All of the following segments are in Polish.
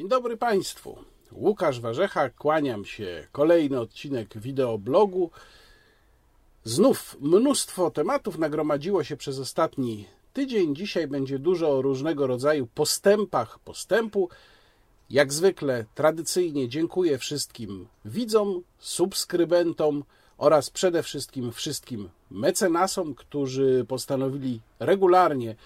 Dzień dobry Państwu. Łukasz Warzecha, kłaniam się. Kolejny odcinek wideoblogu. Znów mnóstwo tematów nagromadziło się przez ostatni tydzień. Dzisiaj będzie dużo o różnego rodzaju postępach postępu. Jak zwykle, tradycyjnie dziękuję wszystkim widzom, subskrybentom oraz przede wszystkim wszystkim mecenasom, którzy postanowili regularnie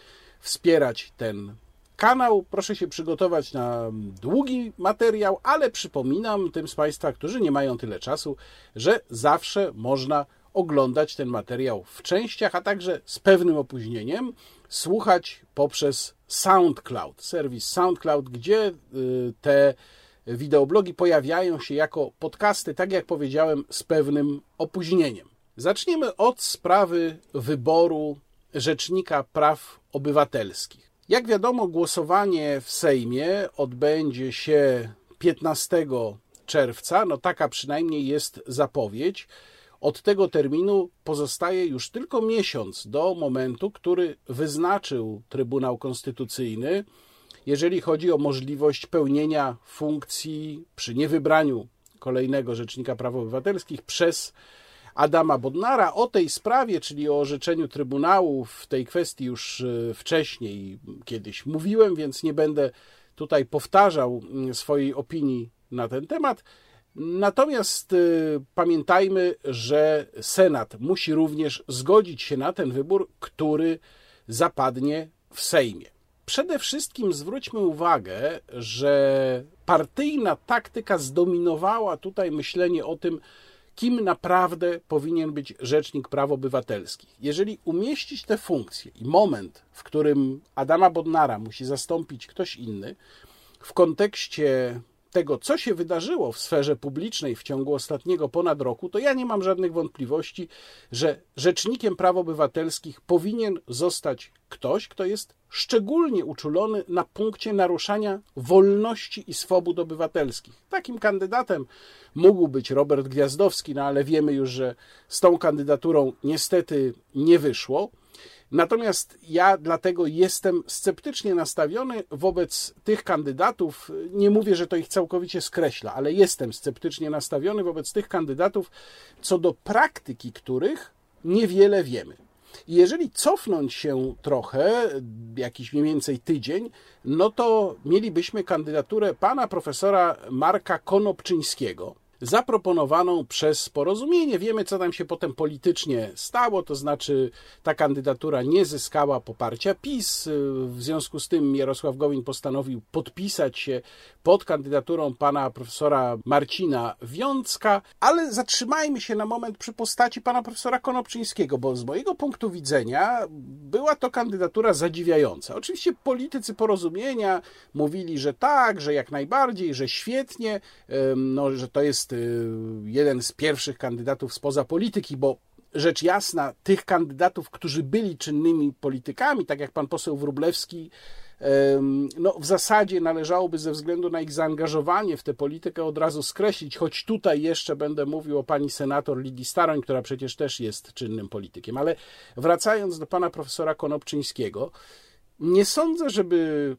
wspierać ten kanał. Proszę się przygotować na długi materiał, ale przypominam tym z Państwa, którzy nie mają tyle czasu, że zawsze można oglądać ten materiał w częściach, a także z pewnym opóźnieniem słuchać poprzez SoundCloud, serwis SoundCloud, gdzie y, te wideoblogi pojawiają się jako podcasty, tak jak powiedziałem, z pewnym opóźnieniem. Zaczniemy od sprawy wyboru Rzecznika Praw Obywatelskich. Jak wiadomo, głosowanie w Sejmie odbędzie się 15 czerwca. No taka przynajmniej jest zapowiedź. Od tego terminu pozostaje już tylko miesiąc do momentu, który wyznaczył Trybunał Konstytucyjny, jeżeli chodzi o możliwość pełnienia funkcji przy niewybraniu kolejnego Rzecznika Praw Obywatelskich przez Adama Bodnara. O tej sprawie, czyli o orzeczeniu Trybunału w tej kwestii już e, wcześniej kiedyś mówiłem, więc nie będę tutaj powtarzał mm, swojej opinii na ten temat. Natomiast y, pamiętajmy, że Senat musi również zgodzić się na ten wybór, który zapadnie w Sejmie. Przede wszystkim zwróćmy uwagę, że partyjna taktyka zdominowała tutaj myślenie o tym, kim naprawdę powinien być Rzecznik Praw Obywatelskich. Jeżeli umieścić te funkcje i moment, w którym Adama Bodnara musi zastąpić ktoś inny, w kontekście tego, co się wydarzyło w sferze publicznej w ciągu ostatniego ponad roku, to ja nie mam żadnych wątpliwości, że rzecznikiem praw obywatelskich powinien zostać ktoś, kto jest szczególnie uczulony na punkcie naruszania wolności i swobód obywatelskich. Takim kandydatem mógł być Robert Gwiazdowski, no ale wiemy już, że z tą kandydaturą niestety nie wyszło. Natomiast ja dlatego jestem sceptycznie nastawiony wobec tych kandydatów. Nie mówię, że to ich całkowicie skreśla, ale jestem sceptycznie nastawiony wobec tych kandydatów, co do praktyki których niewiele wiemy. Jeżeli cofnąć się trochę, jakiś mniej więcej tydzień, no to mielibyśmy kandydaturę pana profesora Marka Konopczyńskiego zaproponowaną przez porozumienie. Wiemy, co tam się potem politycznie stało, to znaczy ta kandydatura nie zyskała poparcia PiS. W związku z tym Jarosław Gowin postanowił podpisać się pod kandydaturą pana profesora Marcina Wiącka, ale zatrzymajmy się na moment przy postaci pana profesora Konopczyńskiego, bo z mojego punktu widzenia była to kandydatura zadziwiająca. Oczywiście politycy porozumienia mówili, że tak, że jak najbardziej, że świetnie, no, że to jest y, jeden z pierwszych kandydatów spoza polityki, bo rzecz jasna, tych kandydatów, którzy byli czynnymi politykami, tak jak pan poseł Wróblewski, no, w zasadzie należałoby ze względu na ich zaangażowanie w tę politykę od razu skreślić, choć tutaj jeszcze będę mówił o pani senator Lidii Staroń, która przecież też jest czynnym politykiem. Ale wracając do pana profesora Konopczyńskiego, nie sądzę, żeby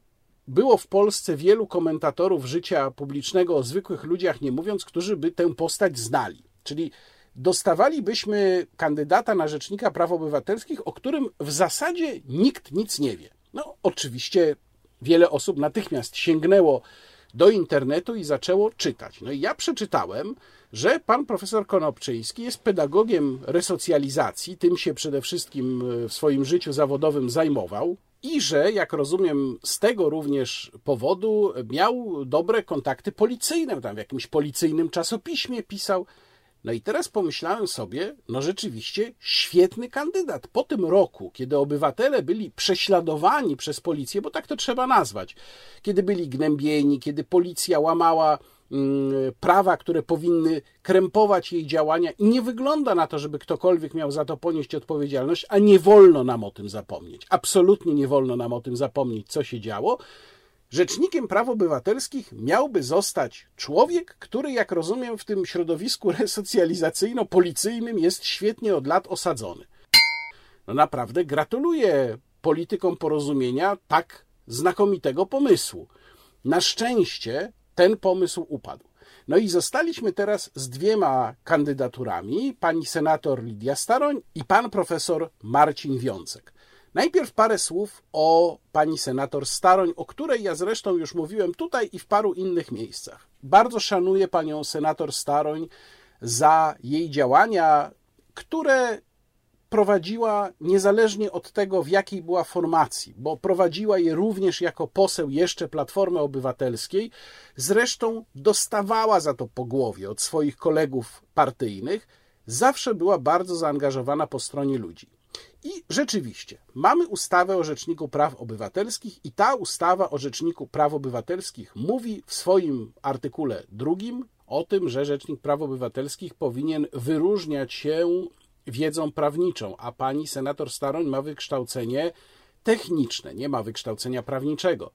było w Polsce wielu komentatorów życia publicznego o zwykłych ludziach, nie mówiąc, którzy by tę postać znali. Czyli dostawalibyśmy kandydata na rzecznika praw obywatelskich, o którym w zasadzie nikt nic nie wie. No, oczywiście wiele osób natychmiast sięgnęło do internetu i zaczęło czytać. No i ja przeczytałem, że pan profesor Konopczyński jest pedagogiem resocjalizacji, tym się przede wszystkim w swoim życiu zawodowym zajmował. I że, jak rozumiem, z tego również powodu miał dobre kontakty policyjne, tam w jakimś policyjnym czasopiśmie pisał. No i teraz pomyślałem sobie, no rzeczywiście świetny kandydat. Po tym roku, kiedy obywatele byli prześladowani przez policję, bo tak to trzeba nazwać, kiedy byli gnębieni, kiedy policja łamała prawa, które powinny krępować jej działania i nie wygląda na to, żeby ktokolwiek miał za to ponieść odpowiedzialność, a nie wolno nam o tym zapomnieć. Absolutnie nie wolno nam o tym zapomnieć, co się działo. Rzecznikiem praw obywatelskich miałby zostać człowiek, który, jak rozumiem, w tym środowisku resocjalizacyjno-policyjnym jest świetnie od lat osadzony. No naprawdę gratuluję politykom porozumienia tak znakomitego pomysłu. Na szczęście ten pomysł upadł. No i zostaliśmy teraz z dwiema kandydaturami, pani senator Lidia Staroń i pan profesor Marcin Wiącek. Najpierw parę słów o pani senator Staroń, o której ja zresztą już mówiłem tutaj i w paru innych miejscach. Bardzo szanuję panią senator Staroń za jej działania, które prowadziła niezależnie od tego, w jakiej była formacji, bo prowadziła je również jako poseł jeszcze Platformy Obywatelskiej. Zresztą dostawała za to po głowie od swoich kolegów partyjnych. Zawsze była bardzo zaangażowana po stronie ludzi. I rzeczywiście, mamy ustawę o Rzeczniku Praw Obywatelskich, i ta ustawa o Rzeczniku Praw Obywatelskich mówi w swoim artykule drugim o tym, że Rzecznik Praw Obywatelskich powinien wyróżniać się wiedzą prawniczą, a pani senator Staroń ma wykształcenie techniczne, nie ma wykształcenia prawniczego.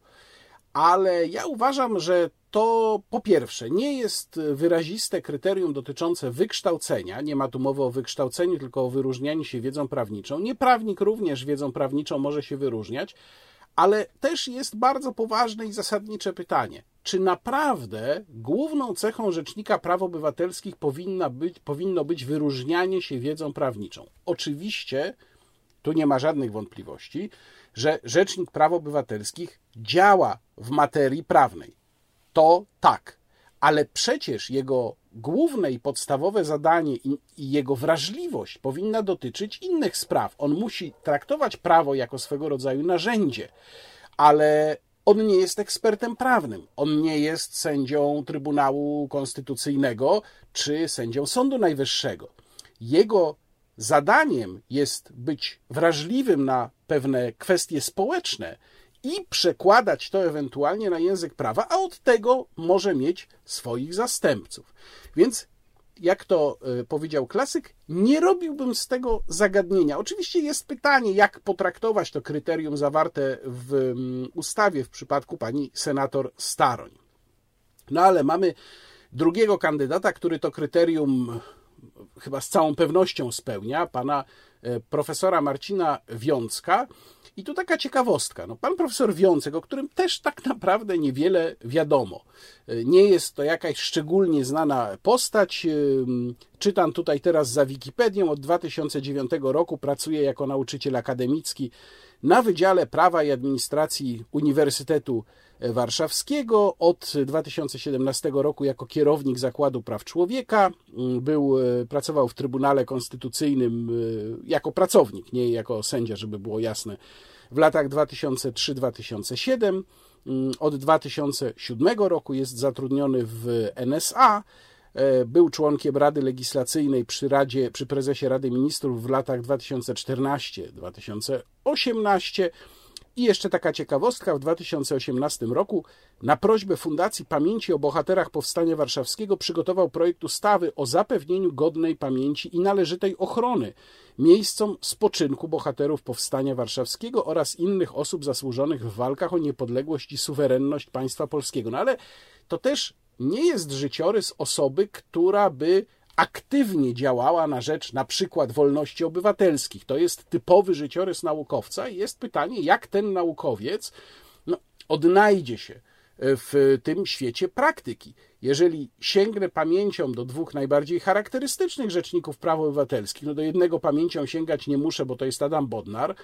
Ale ja uważam, że to po pierwsze nie jest wyraziste kryterium dotyczące wykształcenia, nie ma tu mowy o wykształceniu, tylko o wyróżnianiu się wiedzą prawniczą. Nieprawnik również wiedzą prawniczą może się wyróżniać, ale też jest bardzo poważne i zasadnicze pytanie: czy naprawdę główną cechą Rzecznika Praw Obywatelskich powinna być, powinno być wyróżnianie się wiedzą prawniczą? Oczywiście, tu nie ma żadnych wątpliwości, że Rzecznik Praw Obywatelskich działa w materii prawnej. To tak, ale przecież jego główne i podstawowe zadanie i, i, jego wrażliwość powinna dotyczyć innych spraw. On musi traktować prawo jako swego rodzaju narzędzie, ale on nie jest ekspertem prawnym. On nie jest sędzią Trybunału Konstytucyjnego czy sędzią Sądu Najwyższego. Jego zadaniem jest być wrażliwym na pewne kwestie społeczne i przekładać to ewentualnie na język prawa, a od tego może mieć swoich zastępców. Więc jak to e, powiedział klasyk, nie robiłbym z tego zagadnienia. Oczywiście jest pytanie, jak potraktować to kryterium zawarte w mm, ustawie w przypadku pani senator Staroń. No ale mamy drugiego kandydata, który to kryterium chyba z całą pewnością spełnia, pana e, profesora Marcina Wiącka. I tu taka ciekawostka. No, pan profesor Wiącek, o którym też tak naprawdę niewiele wiadomo. E, nie jest to jakaś szczególnie znana postać. E, czytam tutaj teraz za Wikipedią. Od 2009 roku pracuje jako nauczyciel akademicki na Wydziale Prawa i Administracji Uniwersytetu Warszawskiego. Od 2017 roku jako kierownik Zakładu Praw Człowieka był, e, pracował w Trybunale Konstytucyjnym e, jako pracownik, nie jako sędzia, żeby było jasne, w latach 2003-2007. Od 2007 roku jest zatrudniony w NSA. E, był członkiem Rady Legislacyjnej przy, Radzie, przy prezesie Rady Ministrów w latach 2014-2018 i jeszcze taka ciekawostka, w 2018 roku na prośbę Fundacji Pamięci o Bohaterach Powstania Warszawskiego przygotował projekt ustawy o zapewnieniu godnej pamięci i należytej ochrony miejscom spoczynku bohaterów Powstania Warszawskiego oraz innych osób zasłużonych w walkach o niepodległość i suwerenność państwa polskiego. No ale to też nie jest życiorys osoby, która by aktywnie działała na rzecz na przykład wolności obywatelskich. To jest typowy życiorys naukowca i jest pytanie, jak ten naukowiec no, odnajdzie się w tym świecie praktyki. Jeżeli sięgnę pamięcią do dwóch najbardziej charakterystycznych rzeczników praw obywatelskich, no do jednego pamięcią sięgać nie muszę, bo to jest Adam Bodnar,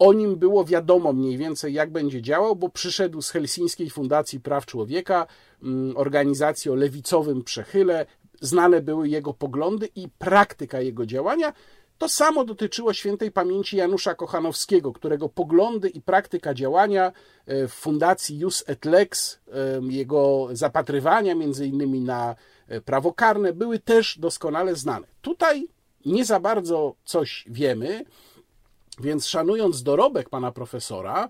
o nim było wiadomo mniej więcej, jak będzie działał, bo przyszedł z Helsińskiej Fundacji Praw Człowieka, mm, organizacji o lewicowym przechyle, znane były jego poglądy i praktyka jego działania. To samo dotyczyło świętej pamięci Janusza Kochanowskiego, którego poglądy i praktyka działania e, w fundacji Jus et Lex, e, jego zapatrywania między innymi na e, prawo karne były też doskonale znane. Tutaj nie za bardzo coś wiemy, więc szanując dorobek pana profesora,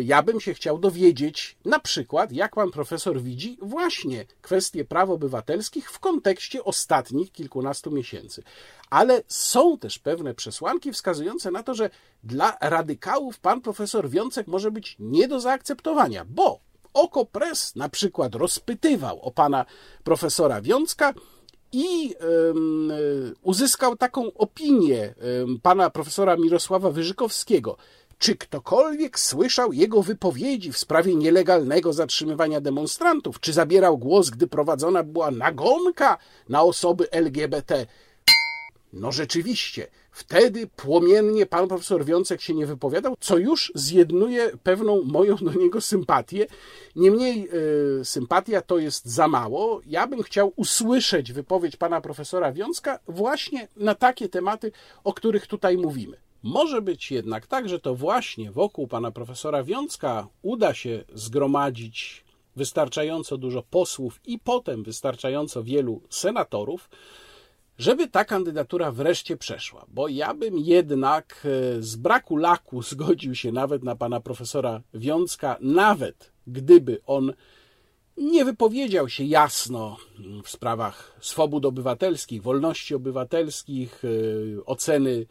ja bym się chciał dowiedzieć, na przykład, jak pan profesor widzi właśnie kwestie praw obywatelskich w kontekście ostatnich kilkunastu miesięcy. Ale są też pewne przesłanki wskazujące na to, że dla radykałów pan profesor Wiącek może być nie do zaakceptowania, bo Okopres na przykład rozpytywał o pana profesora Wiącka i um, uzyskał taką opinię um, pana profesora Mirosława Wyżykowskiego czy ktokolwiek słyszał jego wypowiedzi w sprawie nielegalnego zatrzymywania demonstrantów? Czy zabierał głos, gdy prowadzona była nagonka na osoby LGBT? No rzeczywiście, wtedy płomiennie pan profesor Wiącek się nie wypowiadał, co już zjednuje pewną moją do niego sympatię. Niemniej y, sympatia to jest za mało. Ja bym chciał usłyszeć wypowiedź pana profesora Wiącka właśnie na takie tematy, o których tutaj mówimy. Może być jednak tak, że to właśnie wokół pana profesora Wiącka uda się zgromadzić wystarczająco dużo posłów i potem wystarczająco wielu senatorów, żeby ta kandydatura wreszcie przeszła. Bo ja bym jednak e, z braku laku zgodził się nawet na pana profesora Wiącka, nawet gdyby on nie wypowiedział się jasno w sprawach swobód obywatelskich, wolności obywatelskich, e, oceny Mm,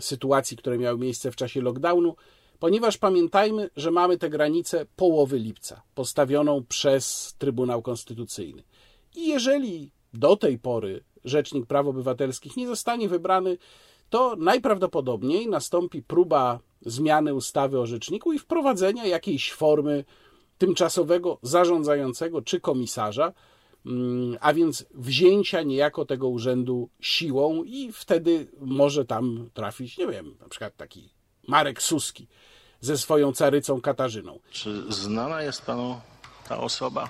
sytuacji, które miały miejsce w czasie lockdownu, ponieważ pamiętajmy, że mamy tę granicę połowy lipca postawioną przez Trybunał Konstytucyjny. I jeżeli do tej pory Rzecznik Praw Obywatelskich nie zostanie wybrany, to najprawdopodobniej nastąpi próba zmiany ustawy o rzeczniku i wprowadzenia jakiejś formy tymczasowego zarządzającego czy komisarza, Mm, a więc wzięcia niejako tego urzędu siłą i wtedy może tam trafić, nie wiem, na przykład taki Marek Suski ze swoją carycą Katarzyną. Czy znana jest panu ta osoba?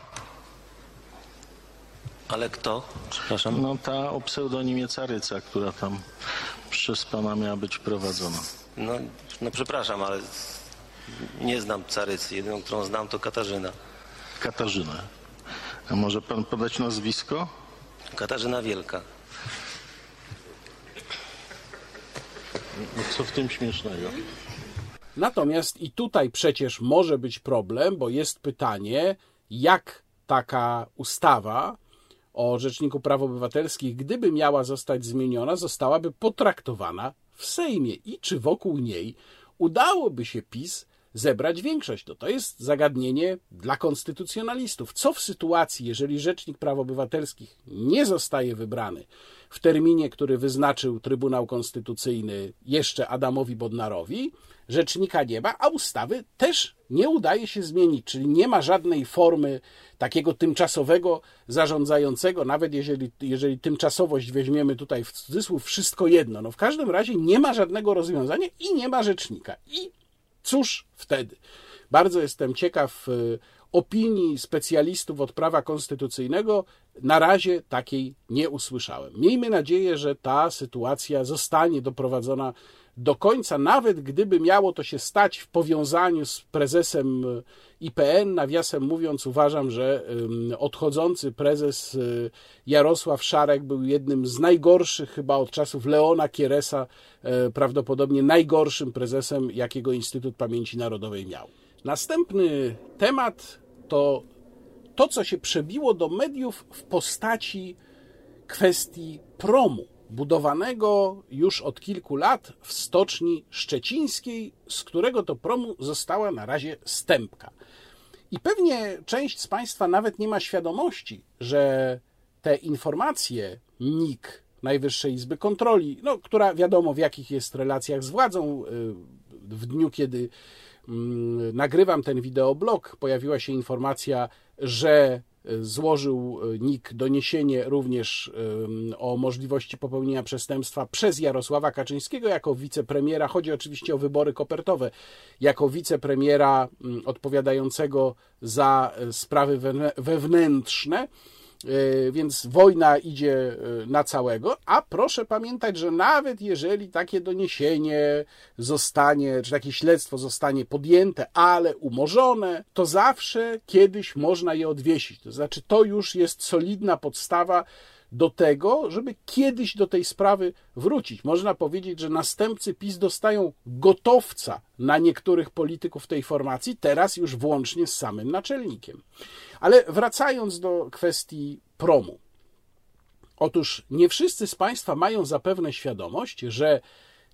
Ale kto? Przepraszam. No ta o pseudonimie Caryca, która tam przez pana miała być prowadzona. No, no przepraszam, ale nie znam Carycy. Jedyną, którą znam to Katarzyna. Katarzyna. A może pan podać nazwisko? Katarzyna Wielka. No co w tym śmiesznego? Natomiast i tutaj przecież może być problem, bo jest pytanie, jak taka ustawa o Rzeczniku Praw Obywatelskich, gdyby miała zostać zmieniona, zostałaby potraktowana w Sejmie i czy wokół niej udałoby się PiS zebrać większość. No to jest zagadnienie dla konstytucjonalistów. Co w sytuacji, jeżeli Rzecznik Praw Obywatelskich nie zostaje wybrany w terminie, który wyznaczył Trybunał Konstytucyjny jeszcze Adamowi Bodnarowi, rzecznika nie ma, a ustawy też nie udaje się zmienić, czyli nie ma żadnej formy takiego tymczasowego zarządzającego, nawet jeżeli, jeżeli tymczasowość weźmiemy tutaj w cudzysłów, wszystko jedno. No w każdym razie nie ma żadnego rozwiązania i nie ma rzecznika. I Cóż wtedy? Bardzo jestem ciekaw y, opinii specjalistów od prawa konstytucyjnego. Na razie takiej nie usłyszałem. Miejmy nadzieję, że ta sytuacja zostanie doprowadzona do końca, nawet gdyby miało to się stać w powiązaniu z prezesem y, IPN. Nawiasem mówiąc, uważam, że odchodzący prezes y, Jarosław Szarek był jednym z najgorszych, chyba od czasów Leona Kieresa, e, prawdopodobnie najgorszym prezesem, jakiego Instytut Pamięci Narodowej miał. Następny temat to to, co się przebiło do mediów w postaci kwestii promu budowanego już od kilku lat w stoczni szczecińskiej, z którego to promu została na razie stępka. I pewnie część z Państwa nawet nie ma świadomości, że te informacje NIK, Najwyższej Izby Kontroli, no, która wiadomo w jakich jest relacjach z władzą, y, w dniu kiedy mm, nagrywam ten wideoblog, pojawiła się informacja, że złożył e, NIK doniesienie również o możliwości popełnienia przestępstwa przez Jarosława Kaczyńskiego jako wicepremiera. Chodzi oczywiście o wybory kopertowe. Jako wicepremiera odpowiadającego za e, sprawy wewnętrzne. E, więc wojna idzie e, na całego, a proszę pamiętać, że nawet jeżeli takie doniesienie zostanie, czy takie śledztwo zostanie podjęte, ale umorzone, to zawsze kiedyś można je odwiesić. To znaczy, to już jest solidna podstawa do tego, żeby kiedyś do tej sprawy wrócić. Można powiedzieć, że następcy PiS dostają gotowca na niektórych polityków tej formacji, teraz już włącznie z samym naczelnikiem. Ale wracając do kwestii promu. Otóż nie wszyscy z Państwa mają zapewne świadomość, że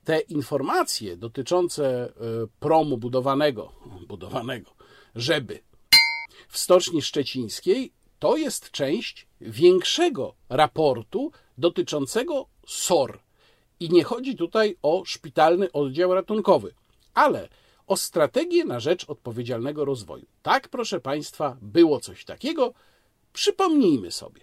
te informacje dotyczące e, promu budowanego, budowanego, żeby w Stoczni Szczecińskiej to jest część większego raportu dotyczącego SOR. I nie chodzi tutaj o szpitalny oddział ratunkowy. ale o strategię na rzecz odpowiedzialnego rozwoju. Tak, proszę Państwa, było coś takiego. Przypomnijmy sobie.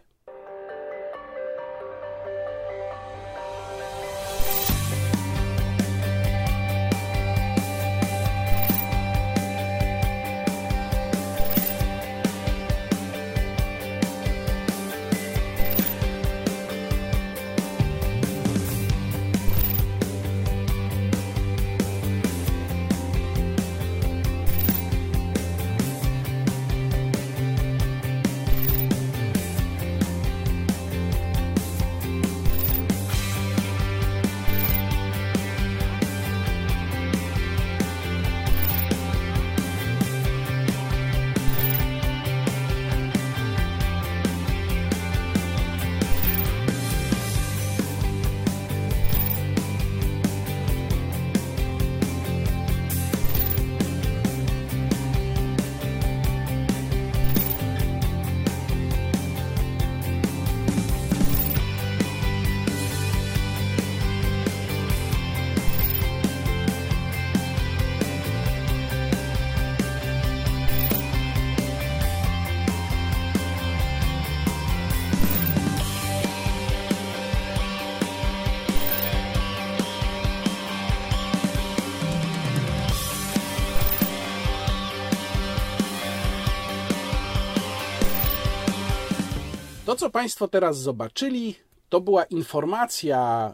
To, co Państwo teraz zobaczyli, to była informacja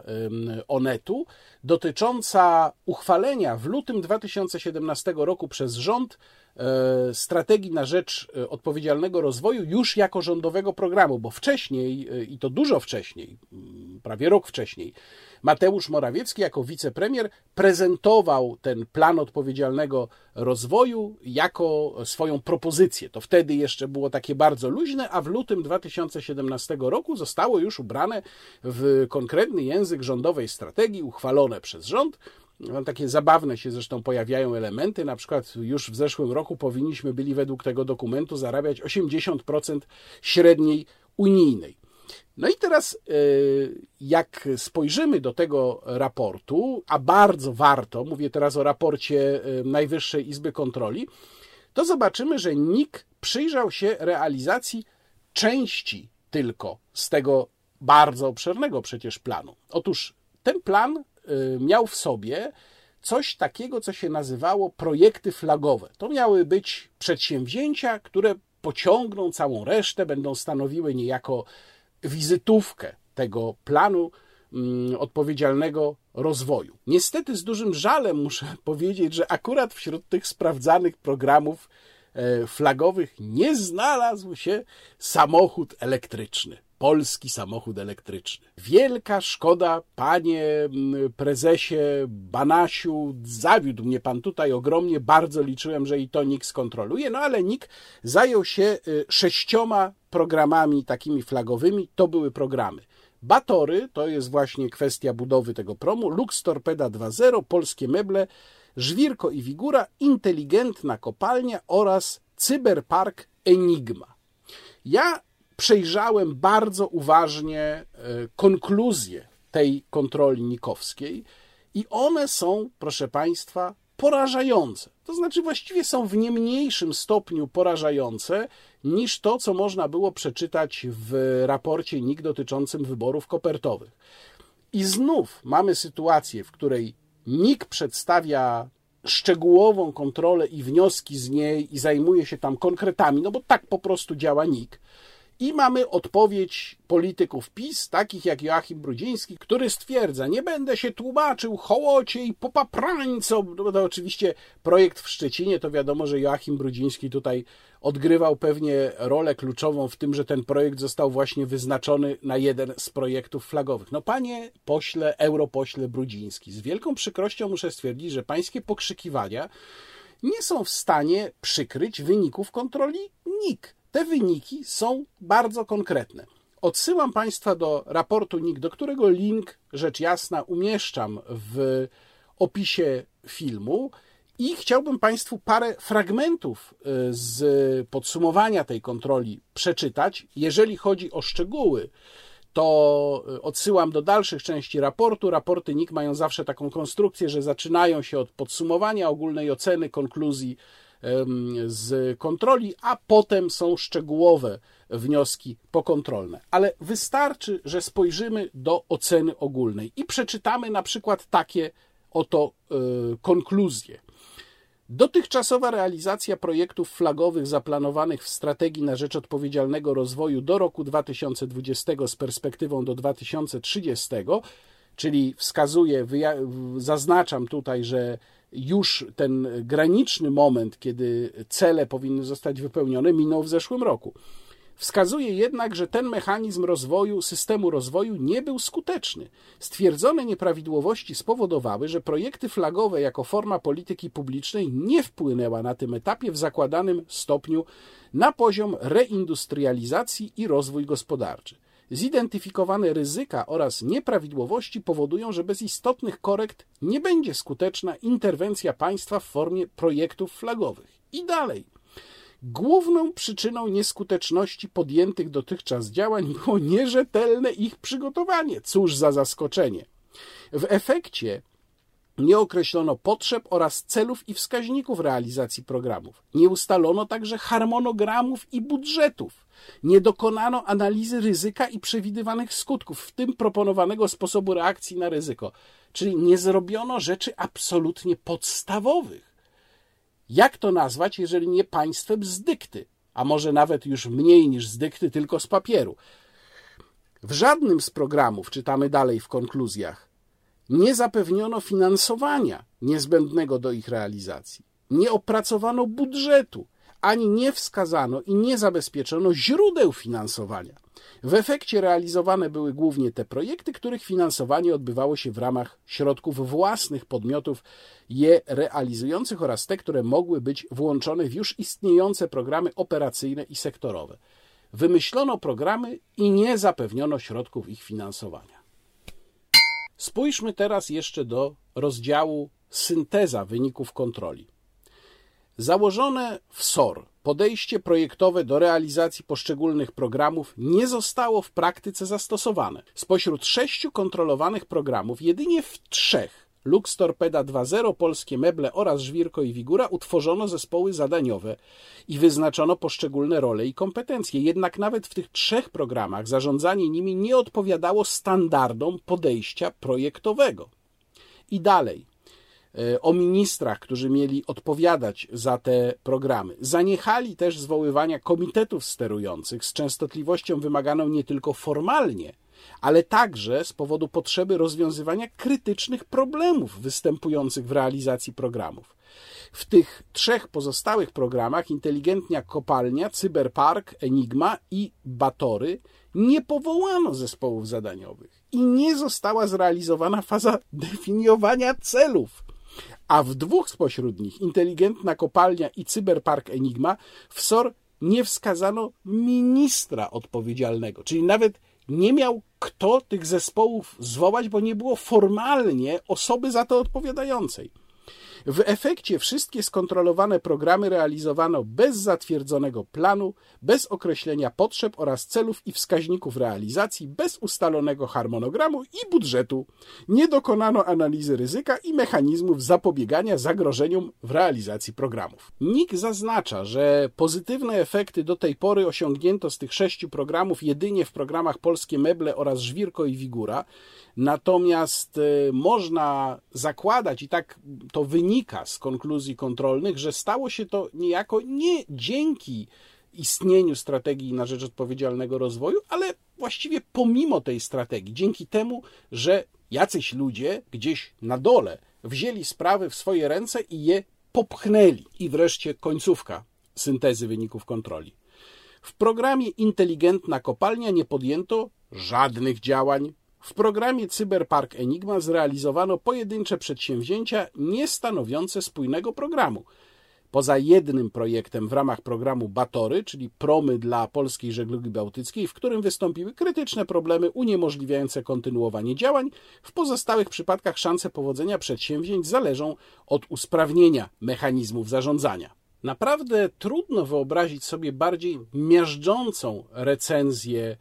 Onetu dotycząca uchwalenia w lutym 2017 roku przez rząd strategii na rzecz e, odpowiedzialnego rozwoju już jako rządowego programu, bo wcześniej, e, i to dużo wcześniej, prawie rok wcześniej, Mateusz Morawiecki jako wicepremier prezentował ten plan odpowiedzialnego rozwoju jako swoją propozycję. To wtedy jeszcze było takie bardzo luźne, a w lutym 2017 roku zostało już ubrane w konkretny język rządowej strategii, uchwalone przez rząd. No, takie zabawne się zresztą pojawiają elementy. Na przykład już w zeszłym roku powinniśmy byli według tego dokumentu zarabiać 80% średniej unijnej. No i teraz, e, jak spojrzymy do tego raportu, a bardzo warto, mówię teraz o raporcie e, Najwyższej Izby Kontroli, to zobaczymy, że NIK przyjrzał się realizacji części tylko z tego bardzo obszernego przecież planu. Otóż ten plan miał w sobie coś takiego, co się nazywało projekty flagowe. To miały być przedsięwzięcia, które pociągną całą resztę, będą stanowiły niejako wizytówkę tego planu mm, odpowiedzialnego rozwoju. Niestety z dużym żalem muszę powiedzieć, że akurat wśród tych sprawdzanych programów e, flagowych nie znalazł się samochód elektryczny. Polski samochód elektryczny. Wielka szkoda, panie mm, prezesie Banasiu, zawiódł mnie pan tutaj ogromnie, bardzo liczyłem, że i to NIK skontroluje, no ale NIK zajął się y, sześcioma programami takimi flagowymi, to były programy. Batory, to jest właśnie kwestia budowy tego promu, Lux Torpeda 2.0, Polskie Meble, Żwirko i Wigura, Inteligentna Kopalnia oraz Cyberpark Enigma. Ja przejrzałem bardzo uważnie e, konkluzje tej kontroli nikowskiej i one są, proszę Państwa, porażające. To znaczy, właściwie są w nie mniejszym stopniu porażające niż to, co można było przeczytać w raporcie NIK dotyczącym wyborów kopertowych. I znów mamy sytuację, w której NIK przedstawia szczegółową kontrolę i wnioski z niej i zajmuje się tam konkretami, no bo tak po prostu działa NIK. I mamy odpowiedź polityków PiS, takich jak Joachim Brudziński, który stwierdza, nie będę się tłumaczył hołocie i popaprańco. No to oczywiście projekt w Szczecinie, to wiadomo, że Joachim Brudziński tutaj odgrywał pewnie rolę kluczową w tym, że ten projekt został właśnie wyznaczony na jeden z projektów flagowych. No panie pośle, europośle Brudziński, z wielką przykrością muszę stwierdzić, że pańskie pokrzykiwania nie są w stanie przykryć wyników kontroli NIK. Te wyniki są bardzo konkretne. Odsyłam Państwa do raportu NIK, do którego link, rzecz jasna, umieszczam w opisie filmu. I chciałbym Państwu parę fragmentów y, z podsumowania tej kontroli przeczytać. Jeżeli chodzi o szczegóły, to odsyłam do dalszych części raportu. Raporty NIK mają zawsze taką konstrukcję, że zaczynają się od podsumowania ogólnej oceny, konkluzji z kontroli, a potem są szczegółowe wnioski pokontrolne. Ale wystarczy, że spojrzymy do oceny ogólnej i przeczytamy na przykład takie oto e, konkluzje. Dotychczasowa realizacja projektów flagowych zaplanowanych w strategii na rzecz odpowiedzialnego rozwoju do roku 2020 z perspektywą do 2030, czyli wskazuje, zaznaczam tutaj, że już ten graniczny moment, kiedy cele powinny zostać wypełnione, minął w zeszłym roku. Wskazuje jednak, że ten mechanizm rozwoju, systemu rozwoju nie był skuteczny. Stwierdzone nieprawidłowości spowodowały, że projekty flagowe jako forma polityki publicznej nie wpłynęła na tym etapie w zakładanym stopniu na poziom reindustrializacji i rozwój gospodarczy. Zidentyfikowane ryzyka oraz nieprawidłowości powodują, że bez istotnych korekt nie będzie skuteczna interwencja państwa w formie projektów flagowych. I dalej. Główną przyczyną nieskuteczności podjętych dotychczas działań było nierzetelne ich przygotowanie. Cóż za zaskoczenie. W efekcie nie określono potrzeb oraz celów i wskaźników realizacji programów. Nie ustalono także harmonogramów i budżetów. Nie dokonano analizy ryzyka i przewidywanych skutków, w tym proponowanego sposobu reakcji na ryzyko. Czyli nie zrobiono rzeczy absolutnie podstawowych. Jak to nazwać, jeżeli nie państwem z dykty, a może nawet już mniej niż z dykty, tylko z papieru? W żadnym z programów, czytamy dalej w konkluzjach, nie zapewniono finansowania niezbędnego do ich realizacji. Nie opracowano budżetu, ani nie wskazano i nie zabezpieczono źródeł finansowania. W efekcie realizowane były głównie te projekty, których finansowanie odbywało się w ramach środków własnych podmiotów je realizujących oraz te, które mogły być włączone w już istniejące programy operacyjne i sektorowe. Wymyślono programy i nie zapewniono środków ich finansowania. Spójrzmy teraz jeszcze do rozdziału synteza wyników kontroli. Założone w SOR podejście projektowe do realizacji poszczególnych programów nie zostało w praktyce zastosowane. Spośród sześciu kontrolowanych programów, jedynie w trzech Lux Torpeda 2.0, Polskie Meble oraz Żwirko i Wigura utworzono zespoły zadaniowe i wyznaczono poszczególne role i kompetencje. Jednak nawet w tych trzech programach zarządzanie nimi nie odpowiadało standardom podejścia projektowego. I dalej. E, o ministrach, którzy mieli odpowiadać za te programy. Zaniechali też zwoływania komitetów sterujących z częstotliwością wymaganą nie tylko formalnie, ale także z powodu potrzeby rozwiązywania krytycznych problemów występujących w realizacji programów. W tych trzech pozostałych programach Inteligentnia Kopalnia, Cyberpark, Enigma i Batory nie powołano zespołów zadaniowych i nie została zrealizowana faza definiowania celów a w dwóch spośród nich, inteligentna kopalnia i cyberpark Enigma, w SOR nie wskazano ministra odpowiedzialnego, czyli nawet nie miał kto tych zespołów zwołać, bo nie było formalnie osoby za to odpowiadającej. W efekcie wszystkie skontrolowane programy realizowano bez zatwierdzonego planu, bez określenia potrzeb oraz celów i wskaźników realizacji, bez ustalonego harmonogramu i budżetu. Nie dokonano analizy ryzyka i mechanizmów zapobiegania zagrożeniom w realizacji programów. NIK zaznacza, że pozytywne efekty do tej pory osiągnięto z tych sześciu programów jedynie w programach Polskie Meble oraz Żwirko i Wigura, natomiast y, można zakładać, i tak to wynika z konkluzji kontrolnych, że stało się to niejako nie dzięki istnieniu strategii na rzecz odpowiedzialnego rozwoju, ale właściwie pomimo tej strategii, dzięki temu, że jacyś ludzie gdzieś na dole wzięli sprawy w swoje ręce i je popchnęli. I wreszcie końcówka syntezy wyników kontroli. W programie Inteligentna Kopalnia nie podjęto żadnych działań w programie Cyberpark Enigma zrealizowano pojedyncze przedsięwzięcia nie stanowiące spójnego programu. Poza jednym projektem w ramach programu Batory, czyli promy dla polskiej żeglugi bałtyckiej, w którym wystąpiły krytyczne problemy uniemożliwiające kontynuowanie działań, w pozostałych przypadkach szanse powodzenia przedsięwzięć zależą od usprawnienia mechanizmów zarządzania. Naprawdę trudno wyobrazić sobie bardziej miażdżącą recenzję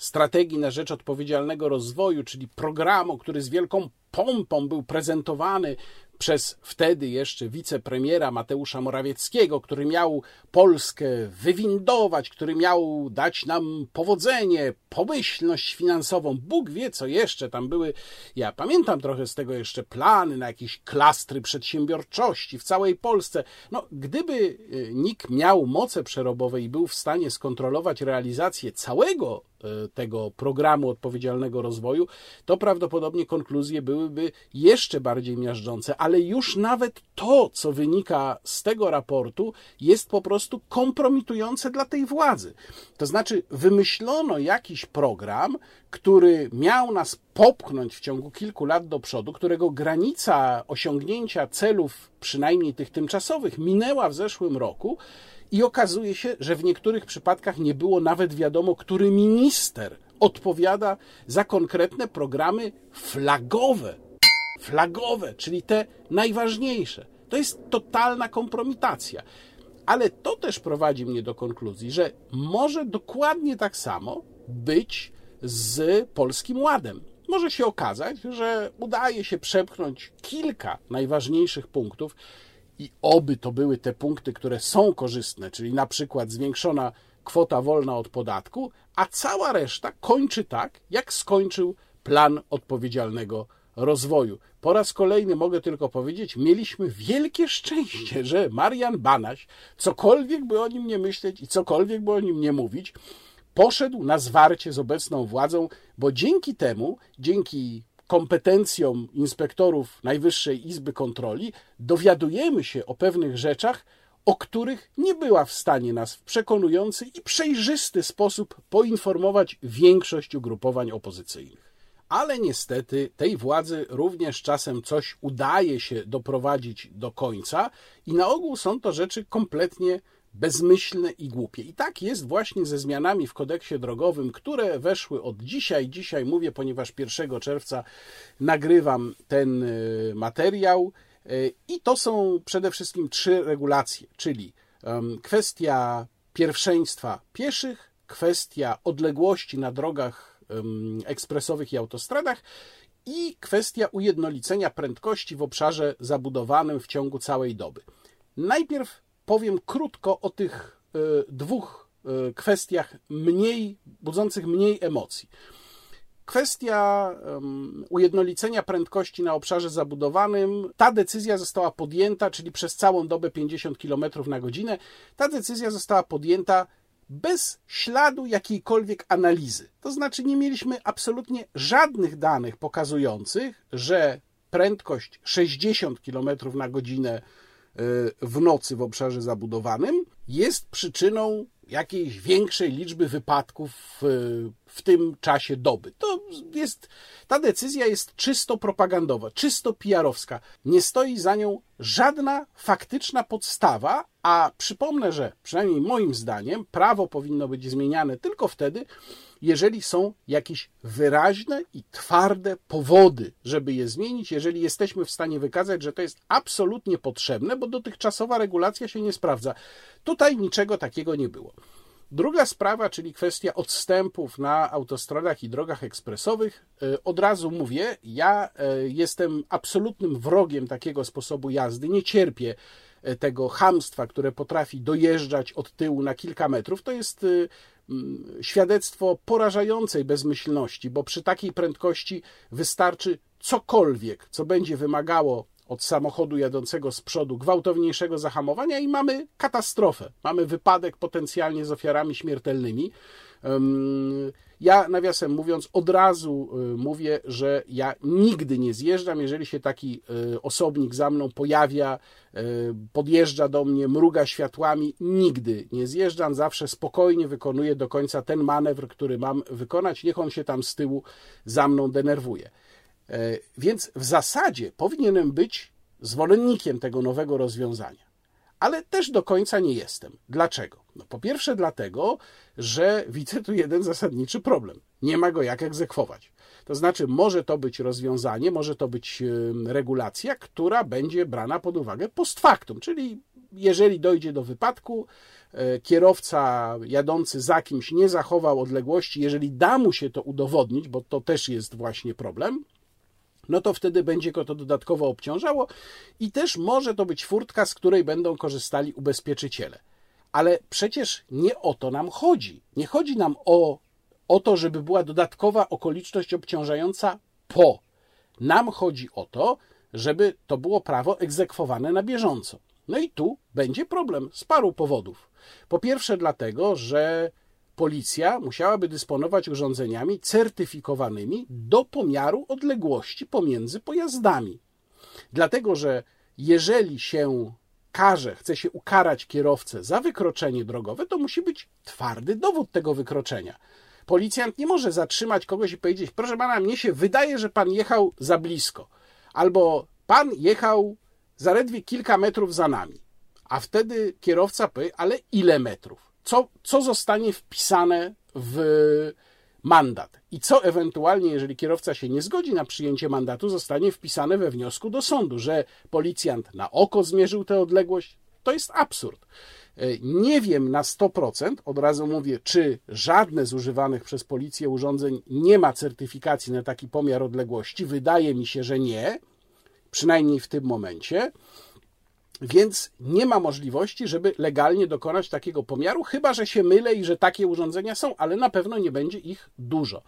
strategii na rzecz odpowiedzialnego rozwoju, czyli programu, który z wielką pompą był prezentowany przez wtedy jeszcze wicepremiera Mateusza Morawieckiego, który miał Polskę wywindować, który miał dać nam powodzenie, pomyślność finansową. Bóg wie, co jeszcze tam były. Ja pamiętam trochę z tego jeszcze plany na jakieś klastry przedsiębiorczości w całej Polsce. No, gdyby y, NIK miał moce przerobowe i był w stanie skontrolować realizację całego tego programu odpowiedzialnego rozwoju, to prawdopodobnie konkluzje byłyby jeszcze bardziej miażdżące, ale już nawet to, co wynika z tego raportu, jest po prostu kompromitujące dla tej władzy. To znaczy, wymyślono jakiś program, który miał nas popchnąć w ciągu kilku lat do przodu, którego granica osiągnięcia celów, przynajmniej tych tymczasowych, minęła w zeszłym roku. I okazuje się, że w niektórych przypadkach nie było nawet wiadomo, który minister odpowiada za konkretne programy flagowe. Flagowe, czyli te najważniejsze. To jest totalna kompromitacja. Ale to też prowadzi mnie do konkluzji, że może dokładnie tak samo być z Polskim Ładem. Może się okazać, że udaje się przepchnąć kilka najważniejszych punktów i oby to były te punkty, które są korzystne, czyli na przykład zwiększona kwota wolna od podatku, a cała reszta kończy tak, jak skończył plan odpowiedzialnego rozwoju. Po raz kolejny mogę tylko powiedzieć, mieliśmy wielkie szczęście, że Marian Banaś, cokolwiek by o nim nie myśleć i cokolwiek by o nim nie mówić, poszedł na zwarcie z obecną władzą, bo dzięki temu, dzięki kompetencjom inspektorów Najwyższej Izby Kontroli, dowiadujemy się o pewnych rzeczach, o których nie była w stanie nas w przekonujący i przejrzysty sposób poinformować większość ugrupowań opozycyjnych. Ale niestety tej władzy również czasem coś udaje się doprowadzić do końca i na ogół są to rzeczy kompletnie bezmyślne i głupie. I tak jest właśnie ze zmianami w kodeksie drogowym, które weszły od dzisiaj. Dzisiaj mówię, ponieważ 1 czerwca nagrywam ten y, materiał. Y, I to są przede wszystkim trzy regulacje, czyli kwestia pierwszeństwa pieszych, kwestia odległości na drogach ekspresowych i autostradach i kwestia ujednolicenia prędkości w obszarze zabudowanym w ciągu całej doby. Najpierw powiem krótko o tych e, dwóch e, kwestiach mniej, budzących mniej emocji. Kwestia ujednolicenia prędkości na obszarze zabudowanym, ta decyzja została podjęta, czyli przez całą dobę 50 km na godzinę. Ta decyzja została podjęta bez śladu jakiejkolwiek analizy. To znaczy, nie mieliśmy absolutnie żadnych danych pokazujących, że prędkość 60 km na godzinę w nocy w obszarze zabudowanym jest przyczyną jakiejś większej liczby wypadków w, tym czasie doby. To jest, ta decyzja jest czysto propagandowa, czysto PR-owska. Nie stoi za nią żadna faktyczna podstawa, a przypomnę, że przynajmniej moim zdaniem prawo powinno być zmieniane tylko wtedy, jeżeli są jakieś wyraźne i twarde powody, żeby je zmienić, jeżeli jesteśmy w stanie wykazać, że to jest absolutnie potrzebne, bo dotychczasowa regulacja się nie sprawdza. Tutaj niczego takiego nie było. Druga sprawa, czyli kwestia odstępów na autostradach i drogach ekspresowych. E, od razu mówię, ja e, jestem absolutnym wrogiem takiego sposobu jazdy. Nie cierpię e, tego hamstwa, które potrafi dojeżdżać od tyłu na kilka metrów. To jest świadectwo porażającej bezmyślności, bo przy takiej prędkości wystarczy cokolwiek, co będzie wymagało od samochodu jadącego z przodu gwałtowniejszego zahamowania i mamy katastrofę. Mamy wypadek potencjalnie z ofiarami śmiertelnymi. Ja, nawiasem mówiąc, od razu y, mówię, że ja nigdy nie zjeżdżam, jeżeli się taki y, osobnik za mną pojawia, y, podjeżdża do mnie, mruga światłami, nigdy nie zjeżdżam, zawsze spokojnie wykonuję do końca ten manewr, który mam wykonać, niech on się tam z tyłu za mną denerwuje. E, więc w zasadzie powinienem być zwolennikiem tego nowego rozwiązania. Ale też do końca nie jestem. Dlaczego? No, po pierwsze, dlatego, że widzę tu jeden zasadniczy problem. Nie ma go jak egzekwować. To znaczy, może to być rozwiązanie, może to być regulacja, która będzie brana pod uwagę post factum, czyli jeżeli dojdzie do wypadku, e, kierowca jadący za kimś nie zachował odległości, jeżeli da mu się to udowodnić, bo to też jest właśnie problem, no to wtedy będzie go to dodatkowo obciążało i też może to być furtka, z której będą korzystali ubezpieczyciele. Ale przecież nie o to nam chodzi. Nie chodzi nam o, o to, żeby była dodatkowa okoliczność obciążająca po. Nam chodzi o to, żeby to było prawo egzekwowane na bieżąco. No i tu będzie problem z paru powodów. Po pierwsze, dlatego, że policja musiałaby dysponować urządzeniami certyfikowanymi do pomiaru odległości pomiędzy pojazdami. Dlatego, że jeżeli się karze, chce się ukarać kierowcę za wykroczenie drogowe, to musi być twardy dowód tego wykroczenia. Policjant nie może zatrzymać kogoś i powiedzieć: Proszę pana, mnie się wydaje, że pan jechał za blisko, albo pan jechał zaledwie kilka metrów za nami. A wtedy kierowca powie: Ale ile metrów? Co, co zostanie wpisane w mandat? I co ewentualnie, jeżeli kierowca się nie zgodzi na przyjęcie mandatu, zostanie wpisane we wniosku do sądu, że policjant na oko zmierzył tę odległość? To jest absurd. E, nie wiem na 100%, od razu mówię, czy żadne z używanych przez policję urządzeń nie ma certyfikacji na taki pomiar odległości. Wydaje mi się, że nie, przynajmniej w tym momencie. Więc nie ma możliwości, żeby legalnie dokonać takiego pomiaru, chyba że się mylę i że takie urządzenia są, ale na pewno nie będzie ich dużo.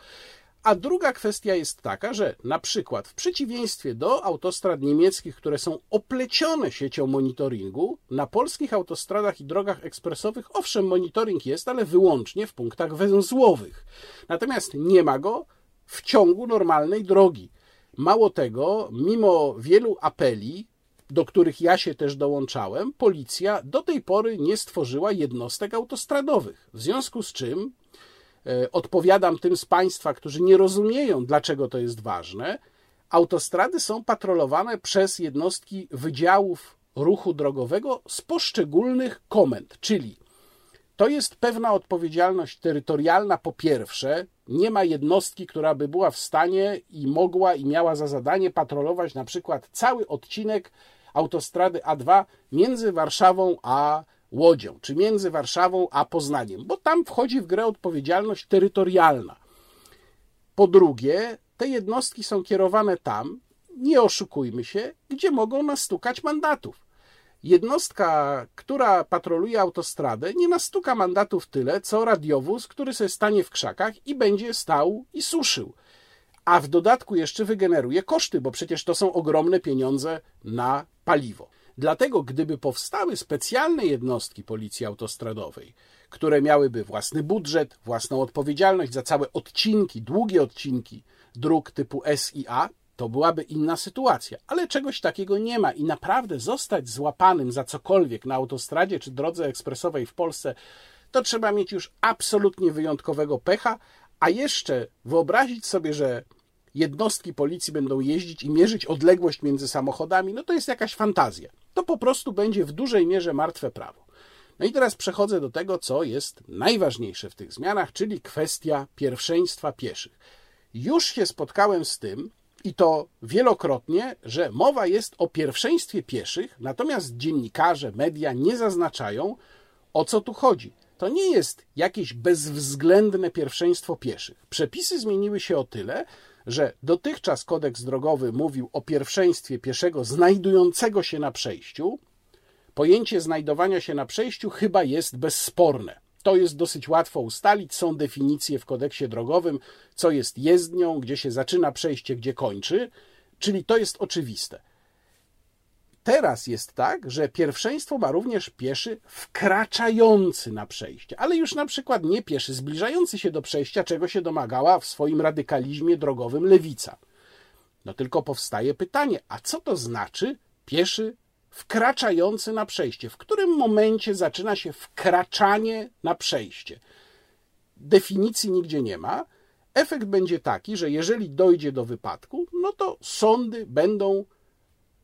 A druga kwestia jest taka, że na przykład w przeciwieństwie do autostrad niemieckich, które są oplecione siecią monitoringu, na polskich autostradach i drogach ekspresowych owszem monitoring jest, ale wyłącznie w punktach węzłowych. Natomiast nie ma go w ciągu normalnej drogi. Mało tego, mimo wielu apeli, do których ja się też dołączałem, policja do tej pory nie stworzyła jednostek autostradowych. W związku z czym e, odpowiadam tym z Państwa, którzy nie rozumieją, dlaczego to jest ważne. Autostrady są patrolowane przez jednostki wydziałów ruchu drogowego z poszczególnych komend, czyli to jest pewna odpowiedzialność terytorialna po pierwsze. Nie ma jednostki, która by była w stanie i mogła i miała za zadanie patrolować na przykład cały odcinek autostrady A2 między Warszawą a Łodzią, czy między Warszawą a Poznaniem, bo tam wchodzi w grę odpowiedzialność terytorialna. Po drugie, te jednostki są kierowane tam, nie oszukujmy się, gdzie mogą nastukać mandatów. Jednostka, która patroluje autostradę, nie nastuka mandatów tyle, co radiowóz, który sobie stanie w krzakach i będzie stał i suszył a w dodatku jeszcze wygeneruje koszty, bo przecież to są ogromne pieniądze na paliwo. Dlatego, gdyby powstały specjalne jednostki policji autostradowej, które miałyby własny budżet, własną odpowiedzialność za całe odcinki, długie odcinki dróg typu S i A, to byłaby inna sytuacja. Ale czegoś takiego nie ma i naprawdę zostać złapanym za cokolwiek na autostradzie czy drodze ekspresowej w Polsce, to trzeba mieć już absolutnie wyjątkowego pecha, a jeszcze wyobrazić sobie, że jednostki policji będą jeździć i mierzyć odległość między samochodami, no to jest jakaś fantazja. To po prostu będzie w dużej mierze martwe prawo. No i teraz przechodzę do tego, co jest najważniejsze w tych zmianach, czyli kwestia pierwszeństwa pieszych. Już się spotkałem z tym, i to wielokrotnie, że mowa jest o pierwszeństwie pieszych, natomiast dziennikarze, media nie zaznaczają, o co tu chodzi to nie jest jakieś bezwzględne pierwszeństwo pieszych. Przepisy zmieniły się o tyle, że dotychczas kodeks drogowy mówił o pierwszeństwie pieszego znajdującego się na przejściu. Pojęcie znajdowania się na przejściu chyba jest bezsporne. To jest dosyć łatwo ustalić. Są definicje w kodeksie drogowym, co jest jezdnią, gdzie się zaczyna przejście, gdzie kończy, czyli to jest oczywiste. Teraz jest tak, że pierwszeństwo ma również pieszy wkraczający na przejście, ale już na przykład nie pieszy zbliżający się do przejścia, czego się domagała w swoim radykalizmie drogowym lewica. No tylko powstaje pytanie, a co to znaczy pieszy wkraczający na przejście? W którym momencie zaczyna się wkraczanie na przejście? Definicji nigdzie nie ma. Efekt będzie taki, że jeżeli dojdzie do wypadku, no to sądy będą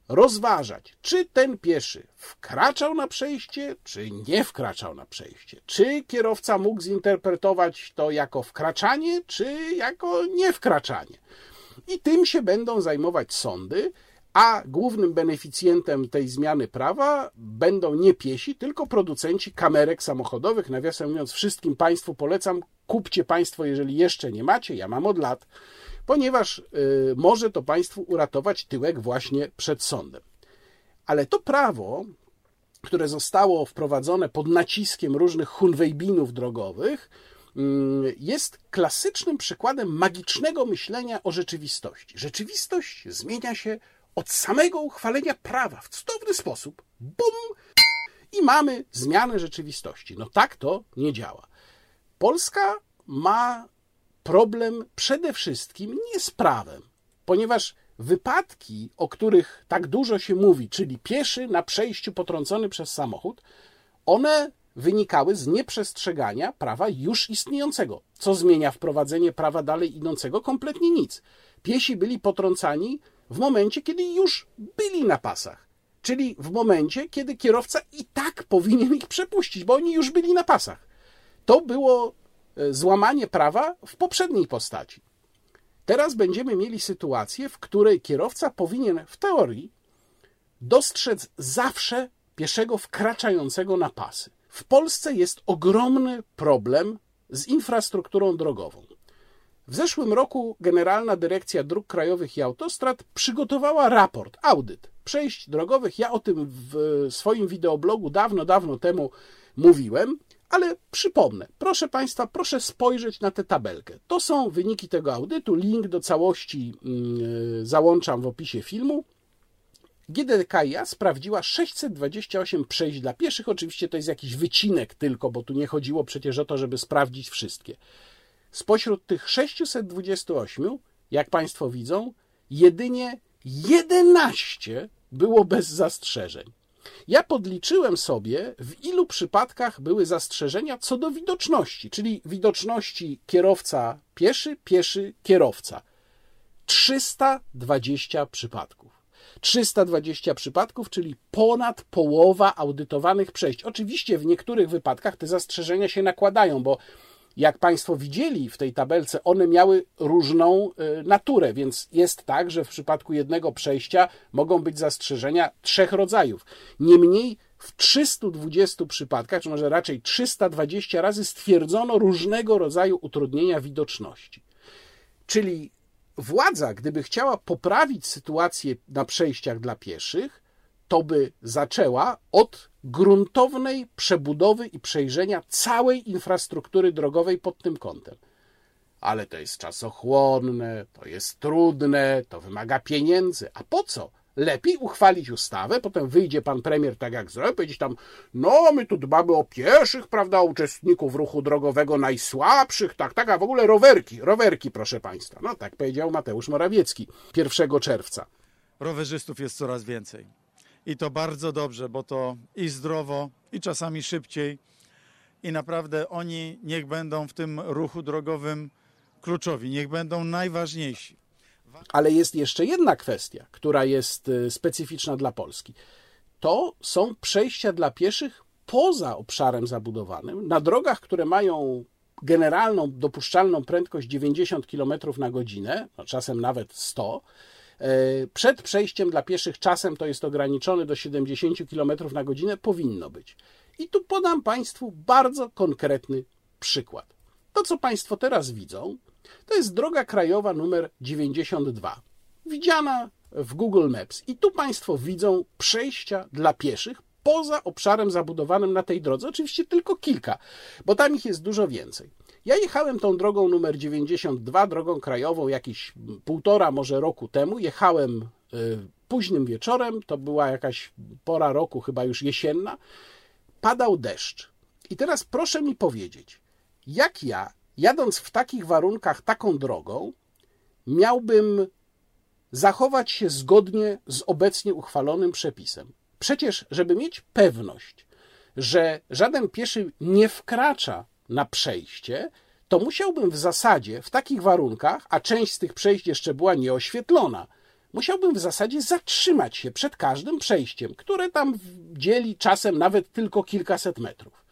rozważać, czy ten pieszy wkraczał na przejście, czy nie wkraczał na przejście. Czy kierowca mógł zinterpretować to jako wkraczanie, czy jako niewkraczanie. I tym się będą zajmować sądy, a głównym beneficjentem tej zmiany prawa będą nie piesi, tylko producenci kamerek samochodowych. Nawiasem mówiąc, wszystkim Państwu polecam, kupcie Państwo, jeżeli jeszcze nie macie, ja mam od lat, ponieważ y, może to Państwu uratować tyłek właśnie przed sądem. Ale to prawo, które zostało wprowadzone pod naciskiem różnych hunwejbinów drogowych, mm, jest klasycznym przykładem magicznego myślenia o rzeczywistości. Rzeczywistość zmienia się od samego uchwalenia prawa w cudowny sposób. Bum! I mamy zmianę rzeczywistości. No tak to nie działa. Polska ma problem przede wszystkim nie z prawem, ponieważ wypadki, o których tak dużo się mówi, czyli pieszy na przejściu potrącony przez samochód, one wynikały z nieprzestrzegania prawa już istniejącego. Co zmienia wprowadzenie prawa dalej idącego? Kompletnie nic. Piesi byli potrącani w momencie, kiedy już byli na pasach. Czyli w momencie, kiedy kierowca i tak powinien ich przepuścić, bo oni już byli na pasach. To było złamanie prawa w poprzedniej postaci. Teraz będziemy mieli sytuację, w której kierowca powinien w teorii dostrzec zawsze pieszego wkraczającego na pasy. W Polsce jest ogromny problem z infrastrukturą drogową. W zeszłym roku Generalna Dyrekcja Dróg Krajowych i Autostrad przygotowała raport, audyt przejść drogowych. Ja o tym w swoim wideoblogu dawno, dawno temu mówiłem, ale przypomnę. Proszę Państwa, proszę spojrzeć na tę tabelkę. To są wyniki tego audytu. Link do całości yy, załączam w opisie filmu. GDKiA sprawdziła 628 przejść dla pieszych. Oczywiście to jest jakiś wycinek tylko, bo tu nie chodziło przecież o to, żeby sprawdzić wszystkie. Spośród tych 628, jak Państwo widzą, jedynie 11 było bez zastrzeżeń. Ja podliczyłem sobie, w ilu przypadkach były zastrzeżenia co do widoczności, czyli widoczności kierowca pieszy, pieszy kierowca. 320 przypadków. 320 przypadków, czyli ponad połowa audytowanych przejść. Oczywiście w niektórych wypadkach te zastrzeżenia się nakładają, bo jak Państwo widzieli w tej tabelce, one miały różną y, naturę, więc jest tak, że w przypadku jednego przejścia mogą być zastrzeżenia trzech rodzajów. Niemniej w 320 przypadkach, czy może raczej 320 razy stwierdzono różnego rodzaju utrudnienia widoczności. Czyli władza, gdyby chciała poprawić sytuację na przejściach dla pieszych, to by zaczęła od gruntownej przebudowy i przejrzenia całej infrastruktury drogowej pod tym kątem. Ale to jest czasochłonne, to jest trudne, to wymaga pieniędzy. A po co? Lepiej uchwalić ustawę, potem wyjdzie pan premier tak jak zrobił, powiedzieć tam, no my tu dbamy o pieszych, prawda, uczestników ruchu drogowego najsłabszych, tak, tak, a w ogóle rowerki, rowerki proszę państwa. No tak powiedział Mateusz Morawiecki 1 czerwca. Rowerzystów jest coraz więcej i to bardzo dobrze, bo to i zdrowo, i czasami szybciej. I naprawdę oni niech będą w tym ruchu drogowym kluczowi, niech będą najważniejsi. Ale jest jeszcze jedna kwestia, która jest y, specyficzna dla Polski. To są przejścia dla pieszych poza obszarem zabudowanym, na drogach, które mają generalną dopuszczalną prędkość 90 km na godzinę, no czasem nawet 100 E, przed przejściem dla pieszych czasem to jest ograniczone do 70 km na godzinę, powinno być. I tu podam Państwu bardzo konkretny przykład. To, co Państwo teraz widzą, to jest droga krajowa numer 92, widziana w Google Maps. I tu Państwo widzą przejścia dla pieszych poza obszarem zabudowanym na tej drodze. Oczywiście tylko kilka, bo tam ich jest dużo więcej. Ja jechałem tą drogą numer 92, drogą krajową, jakieś półtora może roku temu. Jechałem y, późnym wieczorem, to była jakaś pora roku, chyba już jesienna. Padał deszcz. I teraz proszę mi powiedzieć, jak ja, jadąc w takich warunkach taką drogą, miałbym zachować się zgodnie z obecnie uchwalonym przepisem. Przecież, żeby mieć pewność, że żaden pieszy nie wkracza na przejście, to musiałbym w zasadzie w takich warunkach, a część z tych przejść jeszcze była nieoświetlona, musiałbym w zasadzie zatrzymać się przed każdym przejściem, które tam dzieli czasem nawet tylko kilkaset metrów.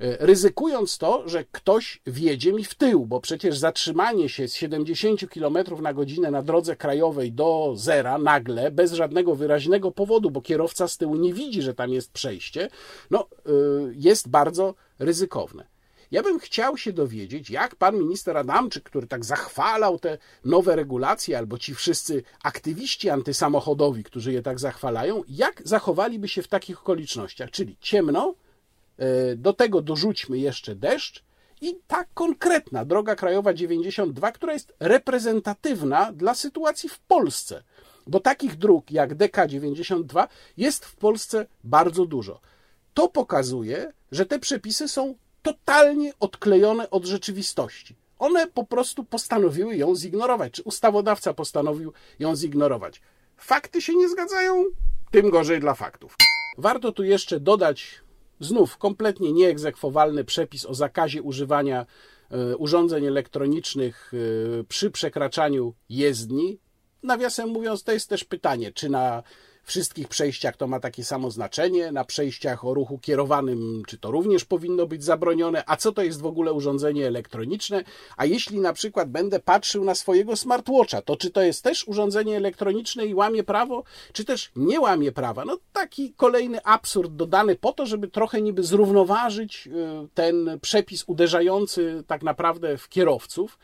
E, ryzykując to, że ktoś wjedzie mi w tył, bo przecież zatrzymanie się z 70 km na godzinę na drodze krajowej do zera nagle, bez żadnego wyraźnego powodu, bo kierowca z tyłu nie widzi, że tam jest przejście, no, e, jest bardzo ryzykowne. Ja bym chciał się dowiedzieć, jak pan minister Adamczyk, który tak zachwalał te nowe regulacje, albo ci wszyscy aktywiści antysamochodowi, którzy je tak zachwalają, jak zachowaliby się w takich okolicznościach, czyli ciemno, E, do tego dorzućmy jeszcze deszcz i ta konkretna droga krajowa 92, która jest reprezentatywna dla sytuacji w Polsce. Bo takich dróg jak DK92 jest w Polsce bardzo dużo. To pokazuje, że te przepisy są totalnie odklejone od rzeczywistości. One po prostu postanowiły ją zignorować, czy ustawodawca postanowił ją zignorować. Fakty się nie zgadzają, tym gorzej dla faktów. Warto tu jeszcze dodać Znów kompletnie nieegzekwowalny przepis o zakazie używania e, urządzeń elektronicznych e, przy przekraczaniu jezdni. Nawiasem mówiąc, to jest też pytanie, czy na wszystkich przejściach to ma takie samo znaczenie, na przejściach o ruchu kierowanym, czy to również powinno być zabronione, a co to jest w ogóle urządzenie elektroniczne, a jeśli na przykład będę patrzył na swojego smartwatcha, to czy to jest też urządzenie elektroniczne i łamie prawo, czy też nie łamie prawa? No taki kolejny absurd dodany po to, żeby trochę niby zrównoważyć y, ten przepis uderzający tak naprawdę w kierowców.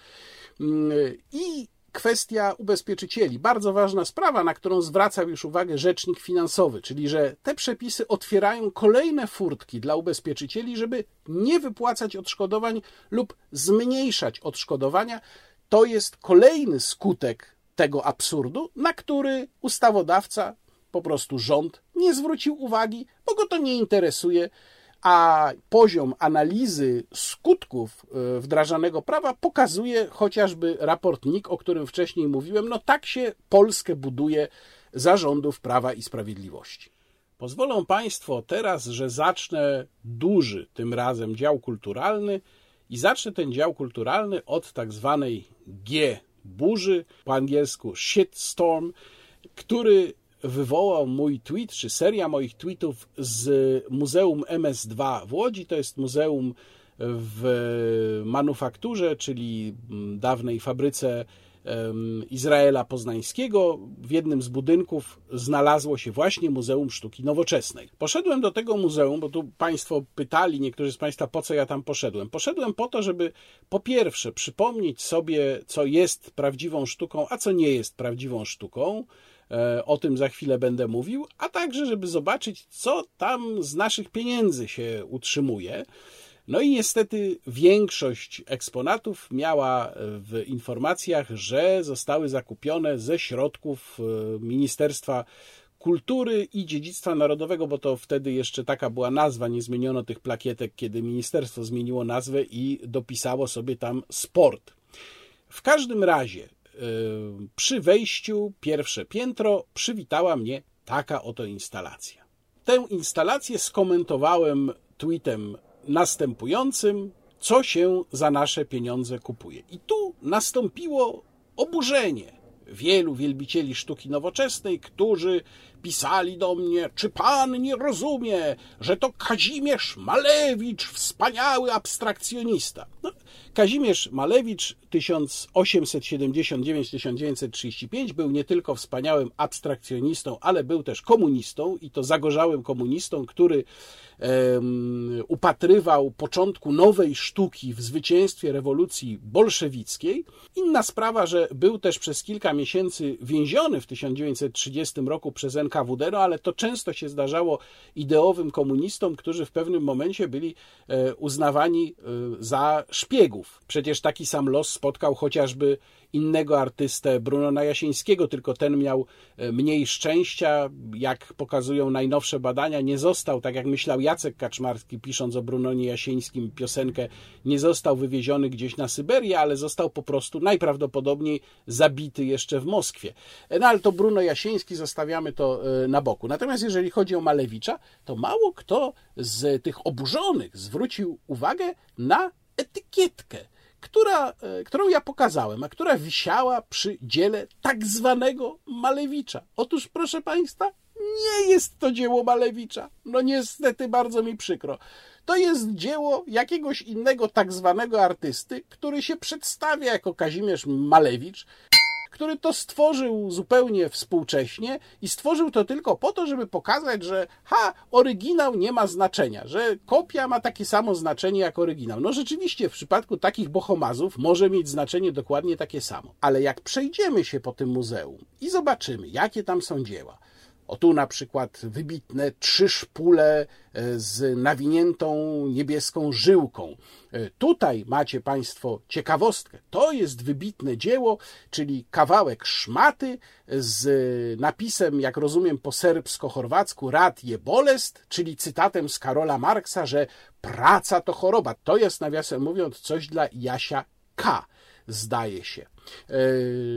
Mm, I kwestia ubezpieczycieli. Bardzo ważna sprawa, na którą zwracał już uwagę rzecznik finansowy, czyli że te przepisy otwierają kolejne furtki dla ubezpieczycieli, żeby nie wypłacać odszkodowań lub zmniejszać odszkodowania. To jest kolejny skutek tego absurdu, na który ustawodawca, po prostu rząd, nie zwrócił uwagi, bo go to nie interesuje a poziom analizy skutków e, wdrażanego prawa pokazuje chociażby raport NIK, o którym wcześniej mówiłem. No tak się Polskę buduje zarządów Prawa i Sprawiedliwości. Pozwolą Państwo teraz, że zacznę duży tym razem dział kulturalny i zacznę ten dział kulturalny od tak zwanej G burzy, po angielsku shitstorm, który wywołał mój tweet, czy seria moich tweetów z Muzeum MS2 w Łodzi. To jest muzeum w manufakturze, czyli dawnej fabryce Izraela Poznańskiego. W jednym z budynków znalazło się właśnie Muzeum Sztuki Nowoczesnej. Poszedłem do tego muzeum, bo tu Państwo pytali, niektórzy z Państwa, po co ja tam poszedłem. Poszedłem po to, żeby po pierwsze przypomnieć sobie, co jest prawdziwą sztuką, a co nie jest prawdziwą sztuką o tym za chwilę będę mówił, a także, żeby zobaczyć, co tam z naszych pieniędzy się utrzymuje. No i niestety większość eksponatów miała w informacjach, że zostały zakupione ze środków e, Ministerstwa Kultury i Dziedzictwa Narodowego, bo to wtedy jeszcze taka była nazwa, nie zmieniono tych plakietek, kiedy ministerstwo zmieniło nazwę i dopisało sobie tam sport. W każdym razie przy wejściu, pierwsze piętro, przywitała mnie taka oto instalacja. Tę instalację skomentowałem tweetem następującym, co się za nasze pieniądze kupuje. I tu nastąpiło oburzenie wielu wielbicieli sztuki nowoczesnej, którzy pisali do mnie, czy pan nie rozumie, że to Kazimierz Malewicz, wspaniały abstrakcjonista. No, Kazimierz Malewicz 1879-1935 był nie tylko wspaniałym abstrakcjonistą, ale był też komunistą i to zagorzałym komunistą, który um, upatrywał początku nowej sztuki w zwycięstwie rewolucji bolszewickiej. Inna sprawa, że był też przez kilka miesięcy więziony w 1930 roku przez NKWD, no ale to często się zdarzało ideowym komunistom, którzy w pewnym momencie byli e, uznawani e, za szpiegów. Przecież taki sam los spotkał chociażby innego artystę, Bruno Najasińskiego, tylko ten miał e, mniej szczęścia. Jak pokazują najnowsze badania, nie został, tak jak myślał Jacek Kaczmarski, pisząc o Brunonie Jasińskim piosenkę, nie został wywieziony gdzieś na Syberię, ale został po prostu najprawdopodobniej zabity jeszcze w Moskwie. E, no ale to Bruno Jasiński, zostawiamy to e, na boku. Natomiast jeżeli chodzi o Malewicza, to mało kto z tych oburzonych zwrócił uwagę na etykietkę która, e, którą ja pokazałem, a która wisiała przy dziele tak zwanego Malewicza. Otóż, proszę Państwa, Nie jest to dzieło Malewicza. No niestety bardzo mi przykro. To jest dzieło jakiegoś innego tak zwanego artysty, który się przedstawia jako Kazimierz Malewicz, który to stworzył zupełnie współcześnie i stworzył to tylko po to, żeby pokazać, że ha, oryginał nie ma znaczenia, że kopia ma takie samo znaczenie jak oryginał. No rzeczywiście w przypadku takich bohomazów może mieć znaczenie dokładnie takie samo. Ale jak przejdziemy się po tym muzeum i zobaczymy, jakie tam są dzieła, o tu na przykład wybitne trzy szpule e, z nawiniętą niebieską żyłką. E, tutaj macie Państwo ciekawostkę. To jest wybitne dzieło, czyli kawałek szmaty z napisem, jak rozumiem po serbsko-chorwacku, rad je bolest, czyli cytatem z Karola Marksa, że praca to choroba. To jest, nawiasem mówiąc, coś dla Jasia K zdaje się. E,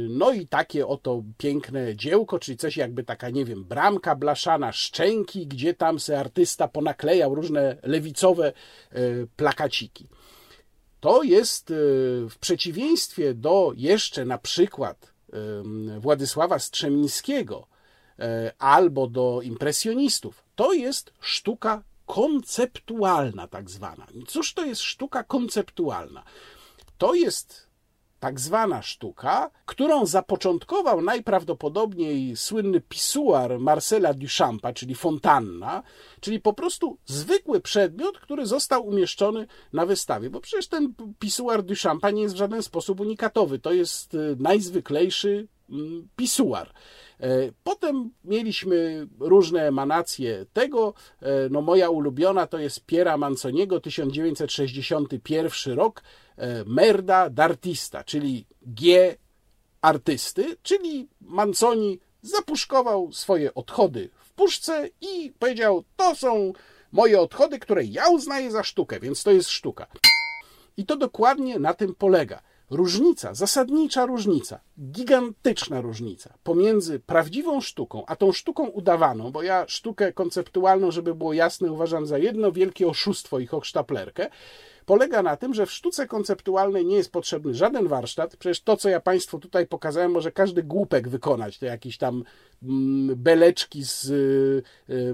no i takie oto piękne dziełko, czyli coś jakby taka, nie wiem, bramka blaszana, szczęki, gdzie tam se artysta ponaklejał różne lewicowe e, plakaciki. To jest e, w przeciwieństwie do jeszcze na przykład Władysława Strzemińskiego albo do impresjonistów. To jest sztuka konceptualna, tak zwana. Cóż to jest sztuka konceptualna? To jest tak zwana sztuka, którą zapoczątkował najprawdopodobniej słynny pisuar Marcela Duchampa, czyli fontanna, czyli po prostu zwykły przedmiot, który został umieszczony na wystawie. Bo przecież ten pisuar Duchampa nie jest w żaden sposób unikatowy. To jest y, najzwyklejszy mm, pisuar. E, potem mieliśmy różne emanacje tego. E, no moja ulubiona to jest Piera Manconiego, 1961 rok, Merda d'Artista, czyli G artysty, czyli Manconi zapuszkował swoje odchody w puszce i powiedział, to są moje odchody, które ja uznaję za sztukę, więc to jest sztuka. I to dokładnie na tym polega różnica, zasadnicza różnica, gigantyczna różnica pomiędzy prawdziwą sztuką, a tą sztuką udawaną, bo ja sztukę konceptualną, żeby było jasne, uważam za jedno wielkie oszustwo i hochsztaplerkę, polega na tym, że w sztuce konceptualnej nie jest potrzebny żaden warsztat. Przecież to, co ja Państwu tutaj pokazałem, może każdy głupek wykonać. To jakieś tam mm, beleczki z,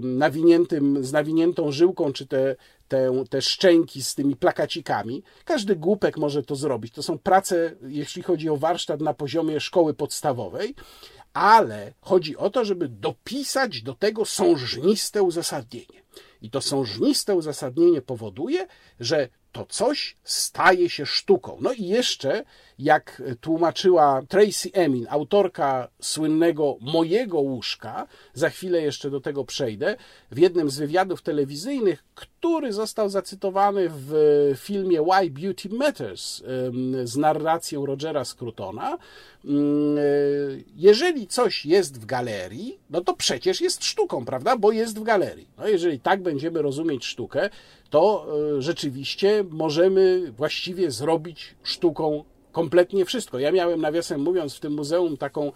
nawiniętym, z nawiniętą żyłką, czy te, te, te szczęki z tymi plakacikami. Każdy głupek może to zrobić. To są prace, jeśli chodzi o warsztat na poziomie szkoły podstawowej, ale chodzi o to, żeby dopisać do tego sążniste uzasadnienie. I to sążniste uzasadnienie powoduje, że to coś staje się sztuką. No i jeszcze, jak tłumaczyła Tracy Emin, autorka słynnego Mojego łóżka, za chwilę jeszcze do tego przejdę, w jednym z wywiadów telewizyjnych, który został zacytowany w filmie Why Beauty Matters z narracją Rogera Scrutona, jeżeli coś jest w galerii, no to przecież jest sztuką, prawda? Bo jest w galerii. No jeżeli tak będziemy rozumieć sztukę, to e, rzeczywiście możemy właściwie zrobić sztuką kompletnie wszystko. Ja miałem, nawiasem mówiąc, w tym muzeum taką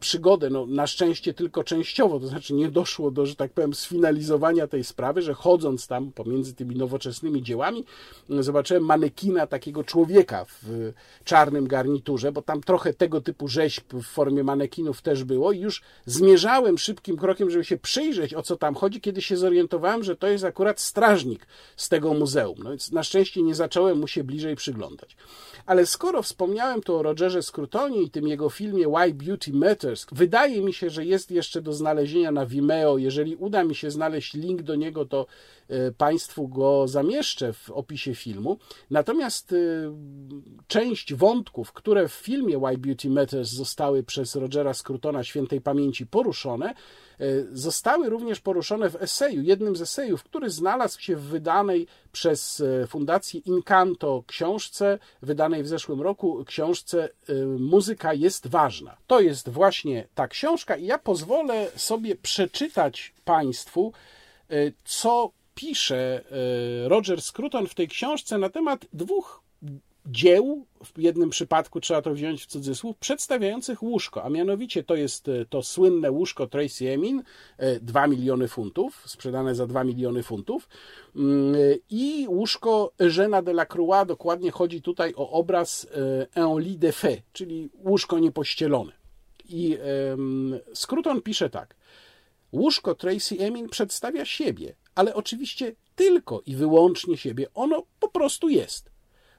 przygodę. No, na szczęście tylko częściowo, to znaczy nie doszło do, że tak powiem, sfinalizowania tej sprawy, że chodząc tam pomiędzy tymi nowoczesnymi dziełami, zobaczyłem manekina takiego człowieka w czarnym garniturze, bo tam trochę tego typu rzeźb w formie manekinów też było i już zmierzałem szybkim krokiem, żeby się przyjrzeć, o co tam chodzi, kiedy się zorientowałem, że to jest akurat strażnik z tego muzeum. No więc na szczęście nie zacząłem mu się bliżej przyglądać. Ale skoro wspomniałem tu o Rogerze Scrutonie i tym jego filmie Why Beauty Matters, wydaje mi się, że jest jeszcze do znalezienia na Vimeo. Jeżeli uda mi się znaleźć link do niego, to e, Państwu go zamieszczę w opisie filmu. Natomiast e, część wątków, które w filmie Why Beauty Matters zostały przez Rogera Scrutona świętej pamięci poruszone, zostały również poruszone w eseju, jednym z esejów, który znalazł się w wydanej przez Fundację Incanto książce, wydanej w zeszłym roku, książce Muzyka jest ważna. To jest właśnie ta książka i ja pozwolę sobie przeczytać Państwu, co pisze Roger Scruton w tej książce na temat dwóch dzieł, w jednym przypadku trzeba to wziąć w cudzysłów, przedstawiających łóżko, a mianowicie to jest e, to słynne łóżko Tracy Emin, 2 e, miliony funtów, sprzedane za 2 miliony funtów mm, i łóżko Eugène'a de la Croix, dokładnie chodzi tutaj o obraz e, Un lit de fait, czyli łóżko niepościelone. I Scruton pisze tak. Łóżko Tracy Emin przedstawia siebie, ale oczywiście tylko i wyłącznie siebie. Ono po prostu jest.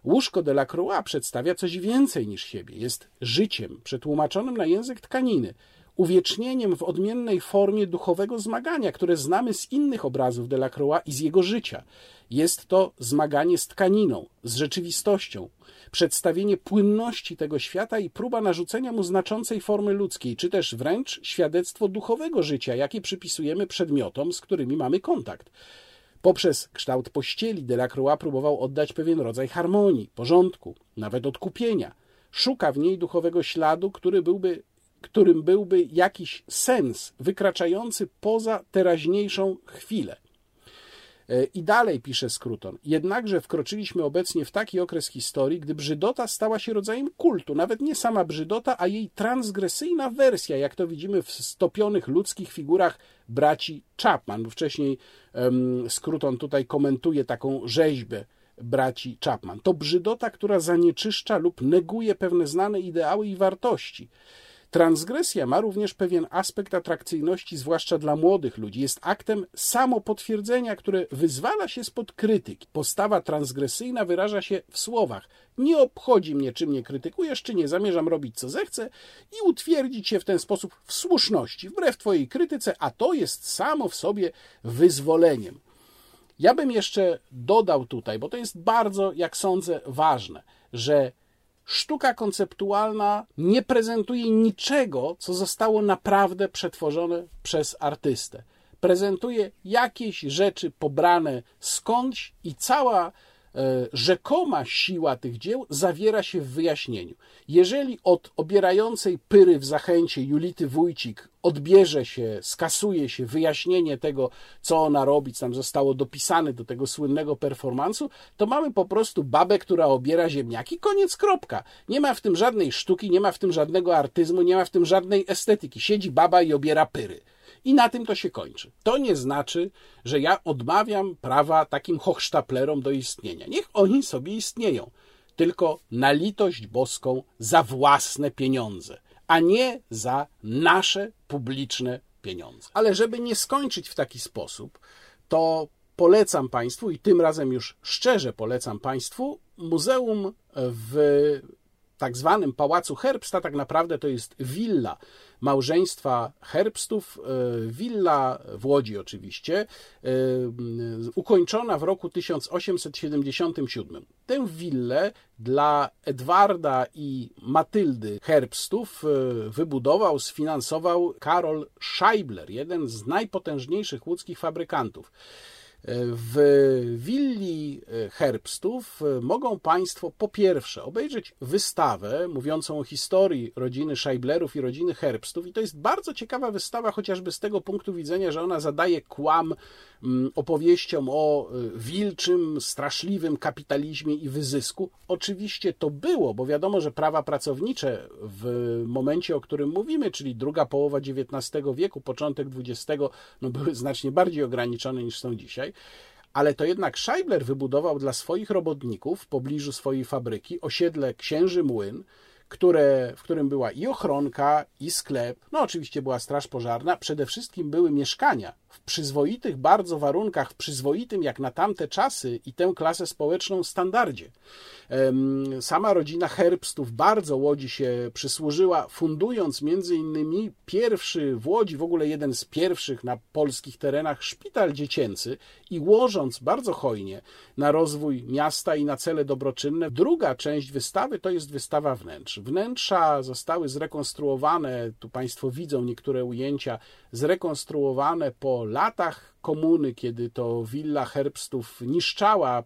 Łóżko Delacroix przedstawia coś więcej niż siebie. Jest życiem przetłumaczonym na język tkaniny, uwiecznieniem w odmiennej formie duchowego zmagania, które znamy z innych obrazów Delacroix i z jego życia. Jest to zmaganie z tkaniną, z rzeczywistością, przedstawienie płynności tego świata i próba narzucenia mu znaczącej formy ludzkiej, czy też wręcz świadectwo duchowego życia, jakie przypisujemy przedmiotom, z którymi mamy kontakt. Poprzez kształt pościeli Delacroix próbował oddać pewien rodzaj harmonii, porządku, nawet odkupienia. Szuka w niej duchowego śladu, który byłby, którym byłby jakiś sens wykraczający poza teraźniejszą chwilę. E, I dalej pisze Skruton. Jednakże wkroczyliśmy obecnie w taki okres historii, gdy brzydota stała się rodzajem kultu. Nawet nie sama brzydota, a jej transgresyjna wersja, jak to widzimy w stopionych ludzkich figurach braci Chapman. Wcześniej um, Skruton tutaj komentuje taką rzeźbę braci Chapman. To brzydota, która zanieczyszcza lub neguje pewne znane ideały i wartości. Transgresja ma również pewien aspekt atrakcyjności, zwłaszcza dla młodych ludzi. Jest aktem samopotwierdzenia, które wyzwala się spod krytyki. Postawa transgresyjna wyraża się w słowach: Nie obchodzi mnie, czy mnie krytykujesz, czy nie, zamierzam robić co zechcę i utwierdzić się w ten sposób w słuszności, wbrew Twojej krytyce, a to jest samo w sobie wyzwoleniem. Ja bym jeszcze dodał tutaj, bo to jest bardzo, jak sądzę, ważne, że sztuka konceptualna nie prezentuje niczego, co zostało naprawdę przetworzone przez artystę. Prezentuje jakieś rzeczy pobrane skądś i cała rzekoma siła tych dzieł zawiera się w wyjaśnieniu. Jeżeli od obierającej pyry w zachęcie Julity Wójcik odbierze się, skasuje się wyjaśnienie tego, co ona robi, co tam zostało dopisane do tego słynnego performansu, to mamy po prostu babę, która obiera ziemniaki, koniec, kropka. Nie ma w tym żadnej sztuki, nie ma w tym żadnego artyzmu, nie ma w tym żadnej estetyki. Siedzi baba i obiera pyry. I na tym to się kończy. To nie znaczy, że ja odmawiam prawa takim hochsztaplerom do istnienia. Niech oni sobie istnieją, tylko na litość boską za własne pieniądze, a nie za nasze publiczne pieniądze. Ale żeby nie skończyć w taki sposób, to polecam Państwu i tym razem już szczerze polecam Państwu muzeum w tak zwanym Pałacu Herbsta, tak naprawdę to jest willa małżeństwa Herbstów, e, willa w Łodzi oczywiście, e, ukończona w roku 1877. Tę willę dla Edwarda i Matyldy Herbstów e, wybudował, sfinansował Karol Scheibler, jeden z najpotężniejszych łódzkich fabrykantów. W willi Herbstów mogą Państwo po pierwsze obejrzeć wystawę mówiącą o historii rodziny Scheiblerów i rodziny Herbstów. I to jest bardzo ciekawa wystawa, chociażby z tego punktu widzenia, że ona zadaje kłam opowieściom o y, wilczym, straszliwym kapitalizmie i wyzysku. Oczywiście to było, bo wiadomo, że prawa pracownicze w momencie, o którym mówimy, czyli druga połowa XIX wieku, początek XX, no były znacznie bardziej ograniczone niż są dzisiaj ale to jednak Scheibler wybudował dla swoich robotników w pobliżu swojej fabryki osiedle Księży Młyn, które, w którym była i ochronka, i sklep, no oczywiście była straż pożarna, przede wszystkim były mieszkania w przyzwoitych bardzo warunkach, w przyzwoitym jak na tamte czasy i tę klasę społeczną standardzie. Sama rodzina Herbstów bardzo Łodzi się przysłużyła, fundując między innymi pierwszy w Łodzi, w ogóle jeden z pierwszych na polskich terenach szpital dziecięcy i łożąc bardzo hojnie na rozwój miasta i na cele dobroczynne. Druga część wystawy to jest wystawa wnętrz. Wnętrza zostały zrekonstruowane, tu Państwo widzą niektóre ujęcia, zrekonstruowane po latach komuny, kiedy to willa Herbstów niszczała,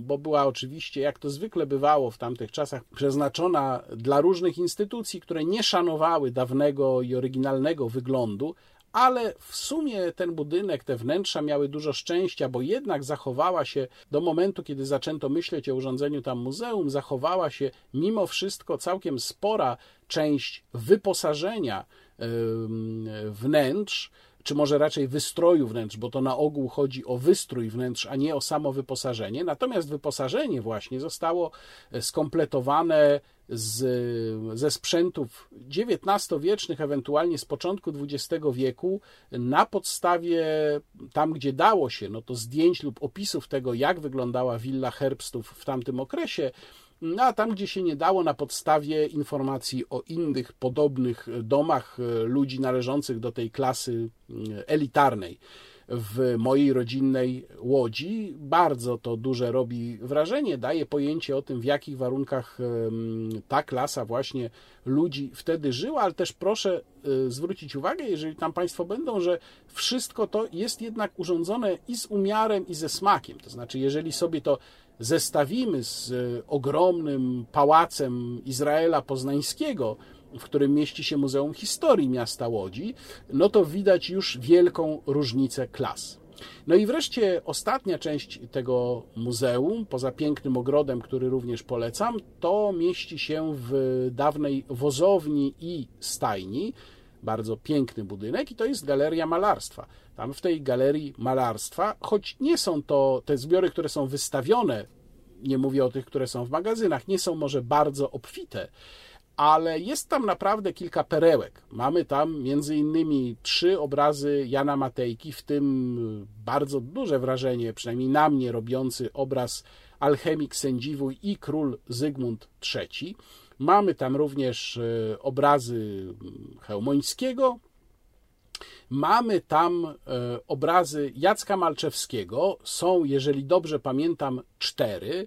bo była oczywiście, jak to zwykle bywało w tamtych czasach, przeznaczona dla różnych instytucji, które nie szanowały dawnego i oryginalnego wyglądu, ale w sumie ten budynek, te wnętrza miały dużo szczęścia, bo jednak zachowała się do momentu, kiedy zaczęto myśleć o urządzeniu tam muzeum, zachowała się mimo wszystko całkiem spora część wyposażenia wnętrz, czy może raczej wystroju wnętrz, bo to na ogół chodzi o wystrój wnętrz, a nie o samo wyposażenie. Natomiast wyposażenie właśnie zostało skompletowane z, ze sprzętów XIX-wiecznych, ewentualnie z początku XX wieku, na podstawie tam, gdzie dało się, no to zdjęć lub opisów tego, jak wyglądała willa Herbstów w tamtym okresie, a tam, gdzie się nie dało, na podstawie informacji o innych podobnych domach e, ludzi należących do tej klasy e, elitarnej w mojej rodzinnej łodzi. Bardzo to duże robi wrażenie, daje pojęcie o tym, w jakich warunkach ta klasa właśnie ludzi wtedy żyła, ale też proszę e, zwrócić uwagę, jeżeli tam Państwo będą, że wszystko to jest jednak urządzone i z umiarem, i ze smakiem. To znaczy, jeżeli sobie to zestawimy z e, ogromnym pałacem Izraela Poznańskiego, w którym mieści się Muzeum Historii Miasta Łodzi, no to widać już wielką różnicę klas. No i wreszcie ostatnia część tego muzeum, poza pięknym ogrodem, który również polecam, to mieści się w dawnej wozowni i stajni. Bardzo piękny budynek i to jest galeria malarstwa. Tam w tej galerii malarstwa, choć nie są to te zbiory, które są wystawione, nie mówię o tych, które są w magazynach, nie są może bardzo obfite, ale jest tam naprawdę kilka perełek. Mamy tam między innymi trzy obrazy Jana Matejki, w tym bardzo duże wrażenie, przynajmniej na mnie robiący obraz Alchemik Sędziwój i Król Zygmunt III. Mamy tam również e, obrazy Chełmońskiego, Mamy tam e, obrazy Jacka Malczewskiego. Są, jeżeli dobrze pamiętam, cztery.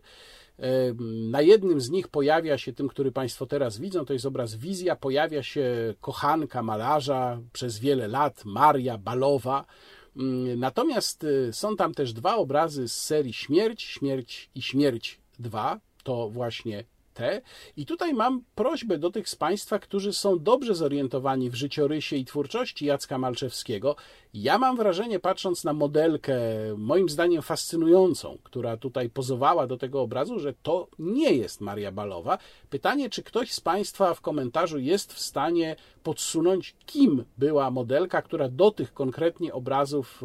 E, na jednym z nich pojawia się, tym, który Państwo teraz widzą, to jest obraz Wizja, pojawia się kochanka malarza przez wiele lat, Maria Balowa. Mm, natomiast są tam też dwa obrazy z serii Śmierć, Śmierć i Śmierć 2. To właśnie I tutaj mam prośbę do tych z Państwa, którzy są dobrze zorientowani w życiorysie i twórczości Jacka Malczewskiego. Ja mam wrażenie, patrząc na modelkę, moim zdaniem fascynującą, która tutaj pozowała do tego obrazu, że to nie jest Maria Balowa. Pytanie, czy ktoś z Państwa w komentarzu jest w stanie podsunąć, kim była modelka, która do tych konkretnie obrazów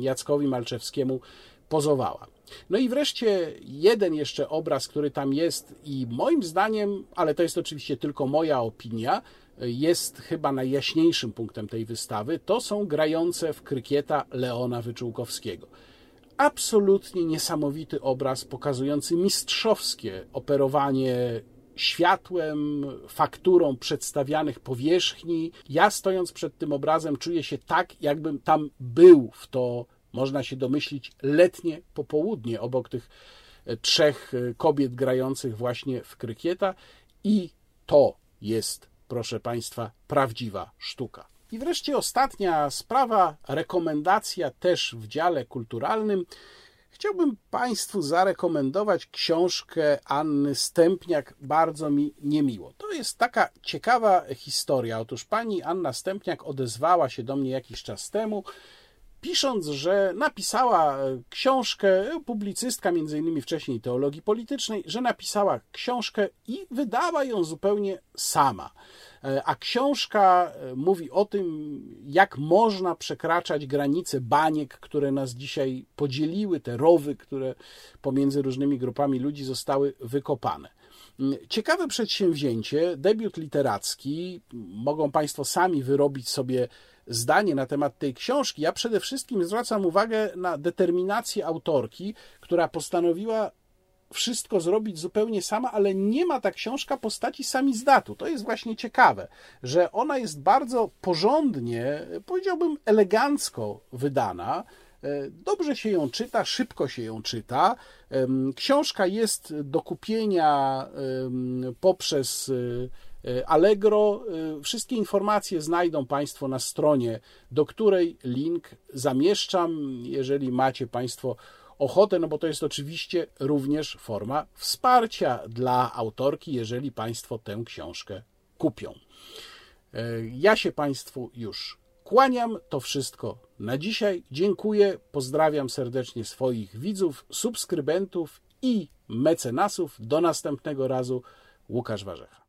Jackowi Malczewskiemu pozowała. No i wreszcie jeden jeszcze obraz, który tam jest i moim zdaniem, ale to jest oczywiście tylko moja opinia, jest chyba najjaśniejszym punktem tej wystawy, to są grające w krykieta Leona Wyczółkowskiego. Absolutnie niesamowity obraz pokazujący mistrzowskie operowanie światłem, fakturą przedstawianych powierzchni. Ja stojąc przed tym obrazem czuję się tak, jakbym tam był w to można się domyślić letnie popołudnie obok tych e, trzech e, kobiet grających właśnie w krykieta i to jest, proszę Państwa, prawdziwa sztuka. I wreszcie ostatnia sprawa, rekomendacja też w dziale kulturalnym. Chciałbym Państwu zarekomendować książkę Anny Stępniak, bardzo mi niemiło. To jest taka ciekawa historia. Otóż pani Anna Stępniak odezwała się do mnie jakiś czas temu pisząc, że napisała e, książkę, publicystka między innymi wcześniej teologii politycznej, że napisała książkę i wydała ją zupełnie sama. E, a książka e, mówi o tym, jak można przekraczać granice baniek, które nas dzisiaj podzieliły, te rowy, które pomiędzy różnymi grupami ludzi zostały wykopane. Mm, ciekawe przedsięwzięcie, debiut literacki. Mogą Państwo sami wyrobić sobie zdanie na temat tej książki. Ja przede wszystkim zwracam uwagę na determinację autorki, która postanowiła wszystko zrobić zupełnie sama, ale nie ma ta książka postaci samizdatu. To jest właśnie ciekawe, że ona jest bardzo porządnie, powiedziałbym elegancko wydana. Dobrze się ją czyta, szybko się ją czyta. Książka jest do kupienia poprzez E, Allegro. E, wszystkie informacje znajdą Państwo na stronie, do której link zamieszczam, jeżeli macie Państwo ochotę, no bo to jest oczywiście również forma wsparcia dla autorki, jeżeli Państwo tę książkę kupią. E, ja się Państwu już kłaniam. To wszystko na dzisiaj. Dziękuję, pozdrawiam serdecznie swoich widzów, subskrybentów i mecenasów. Do następnego razu. Łukasz Warzecha.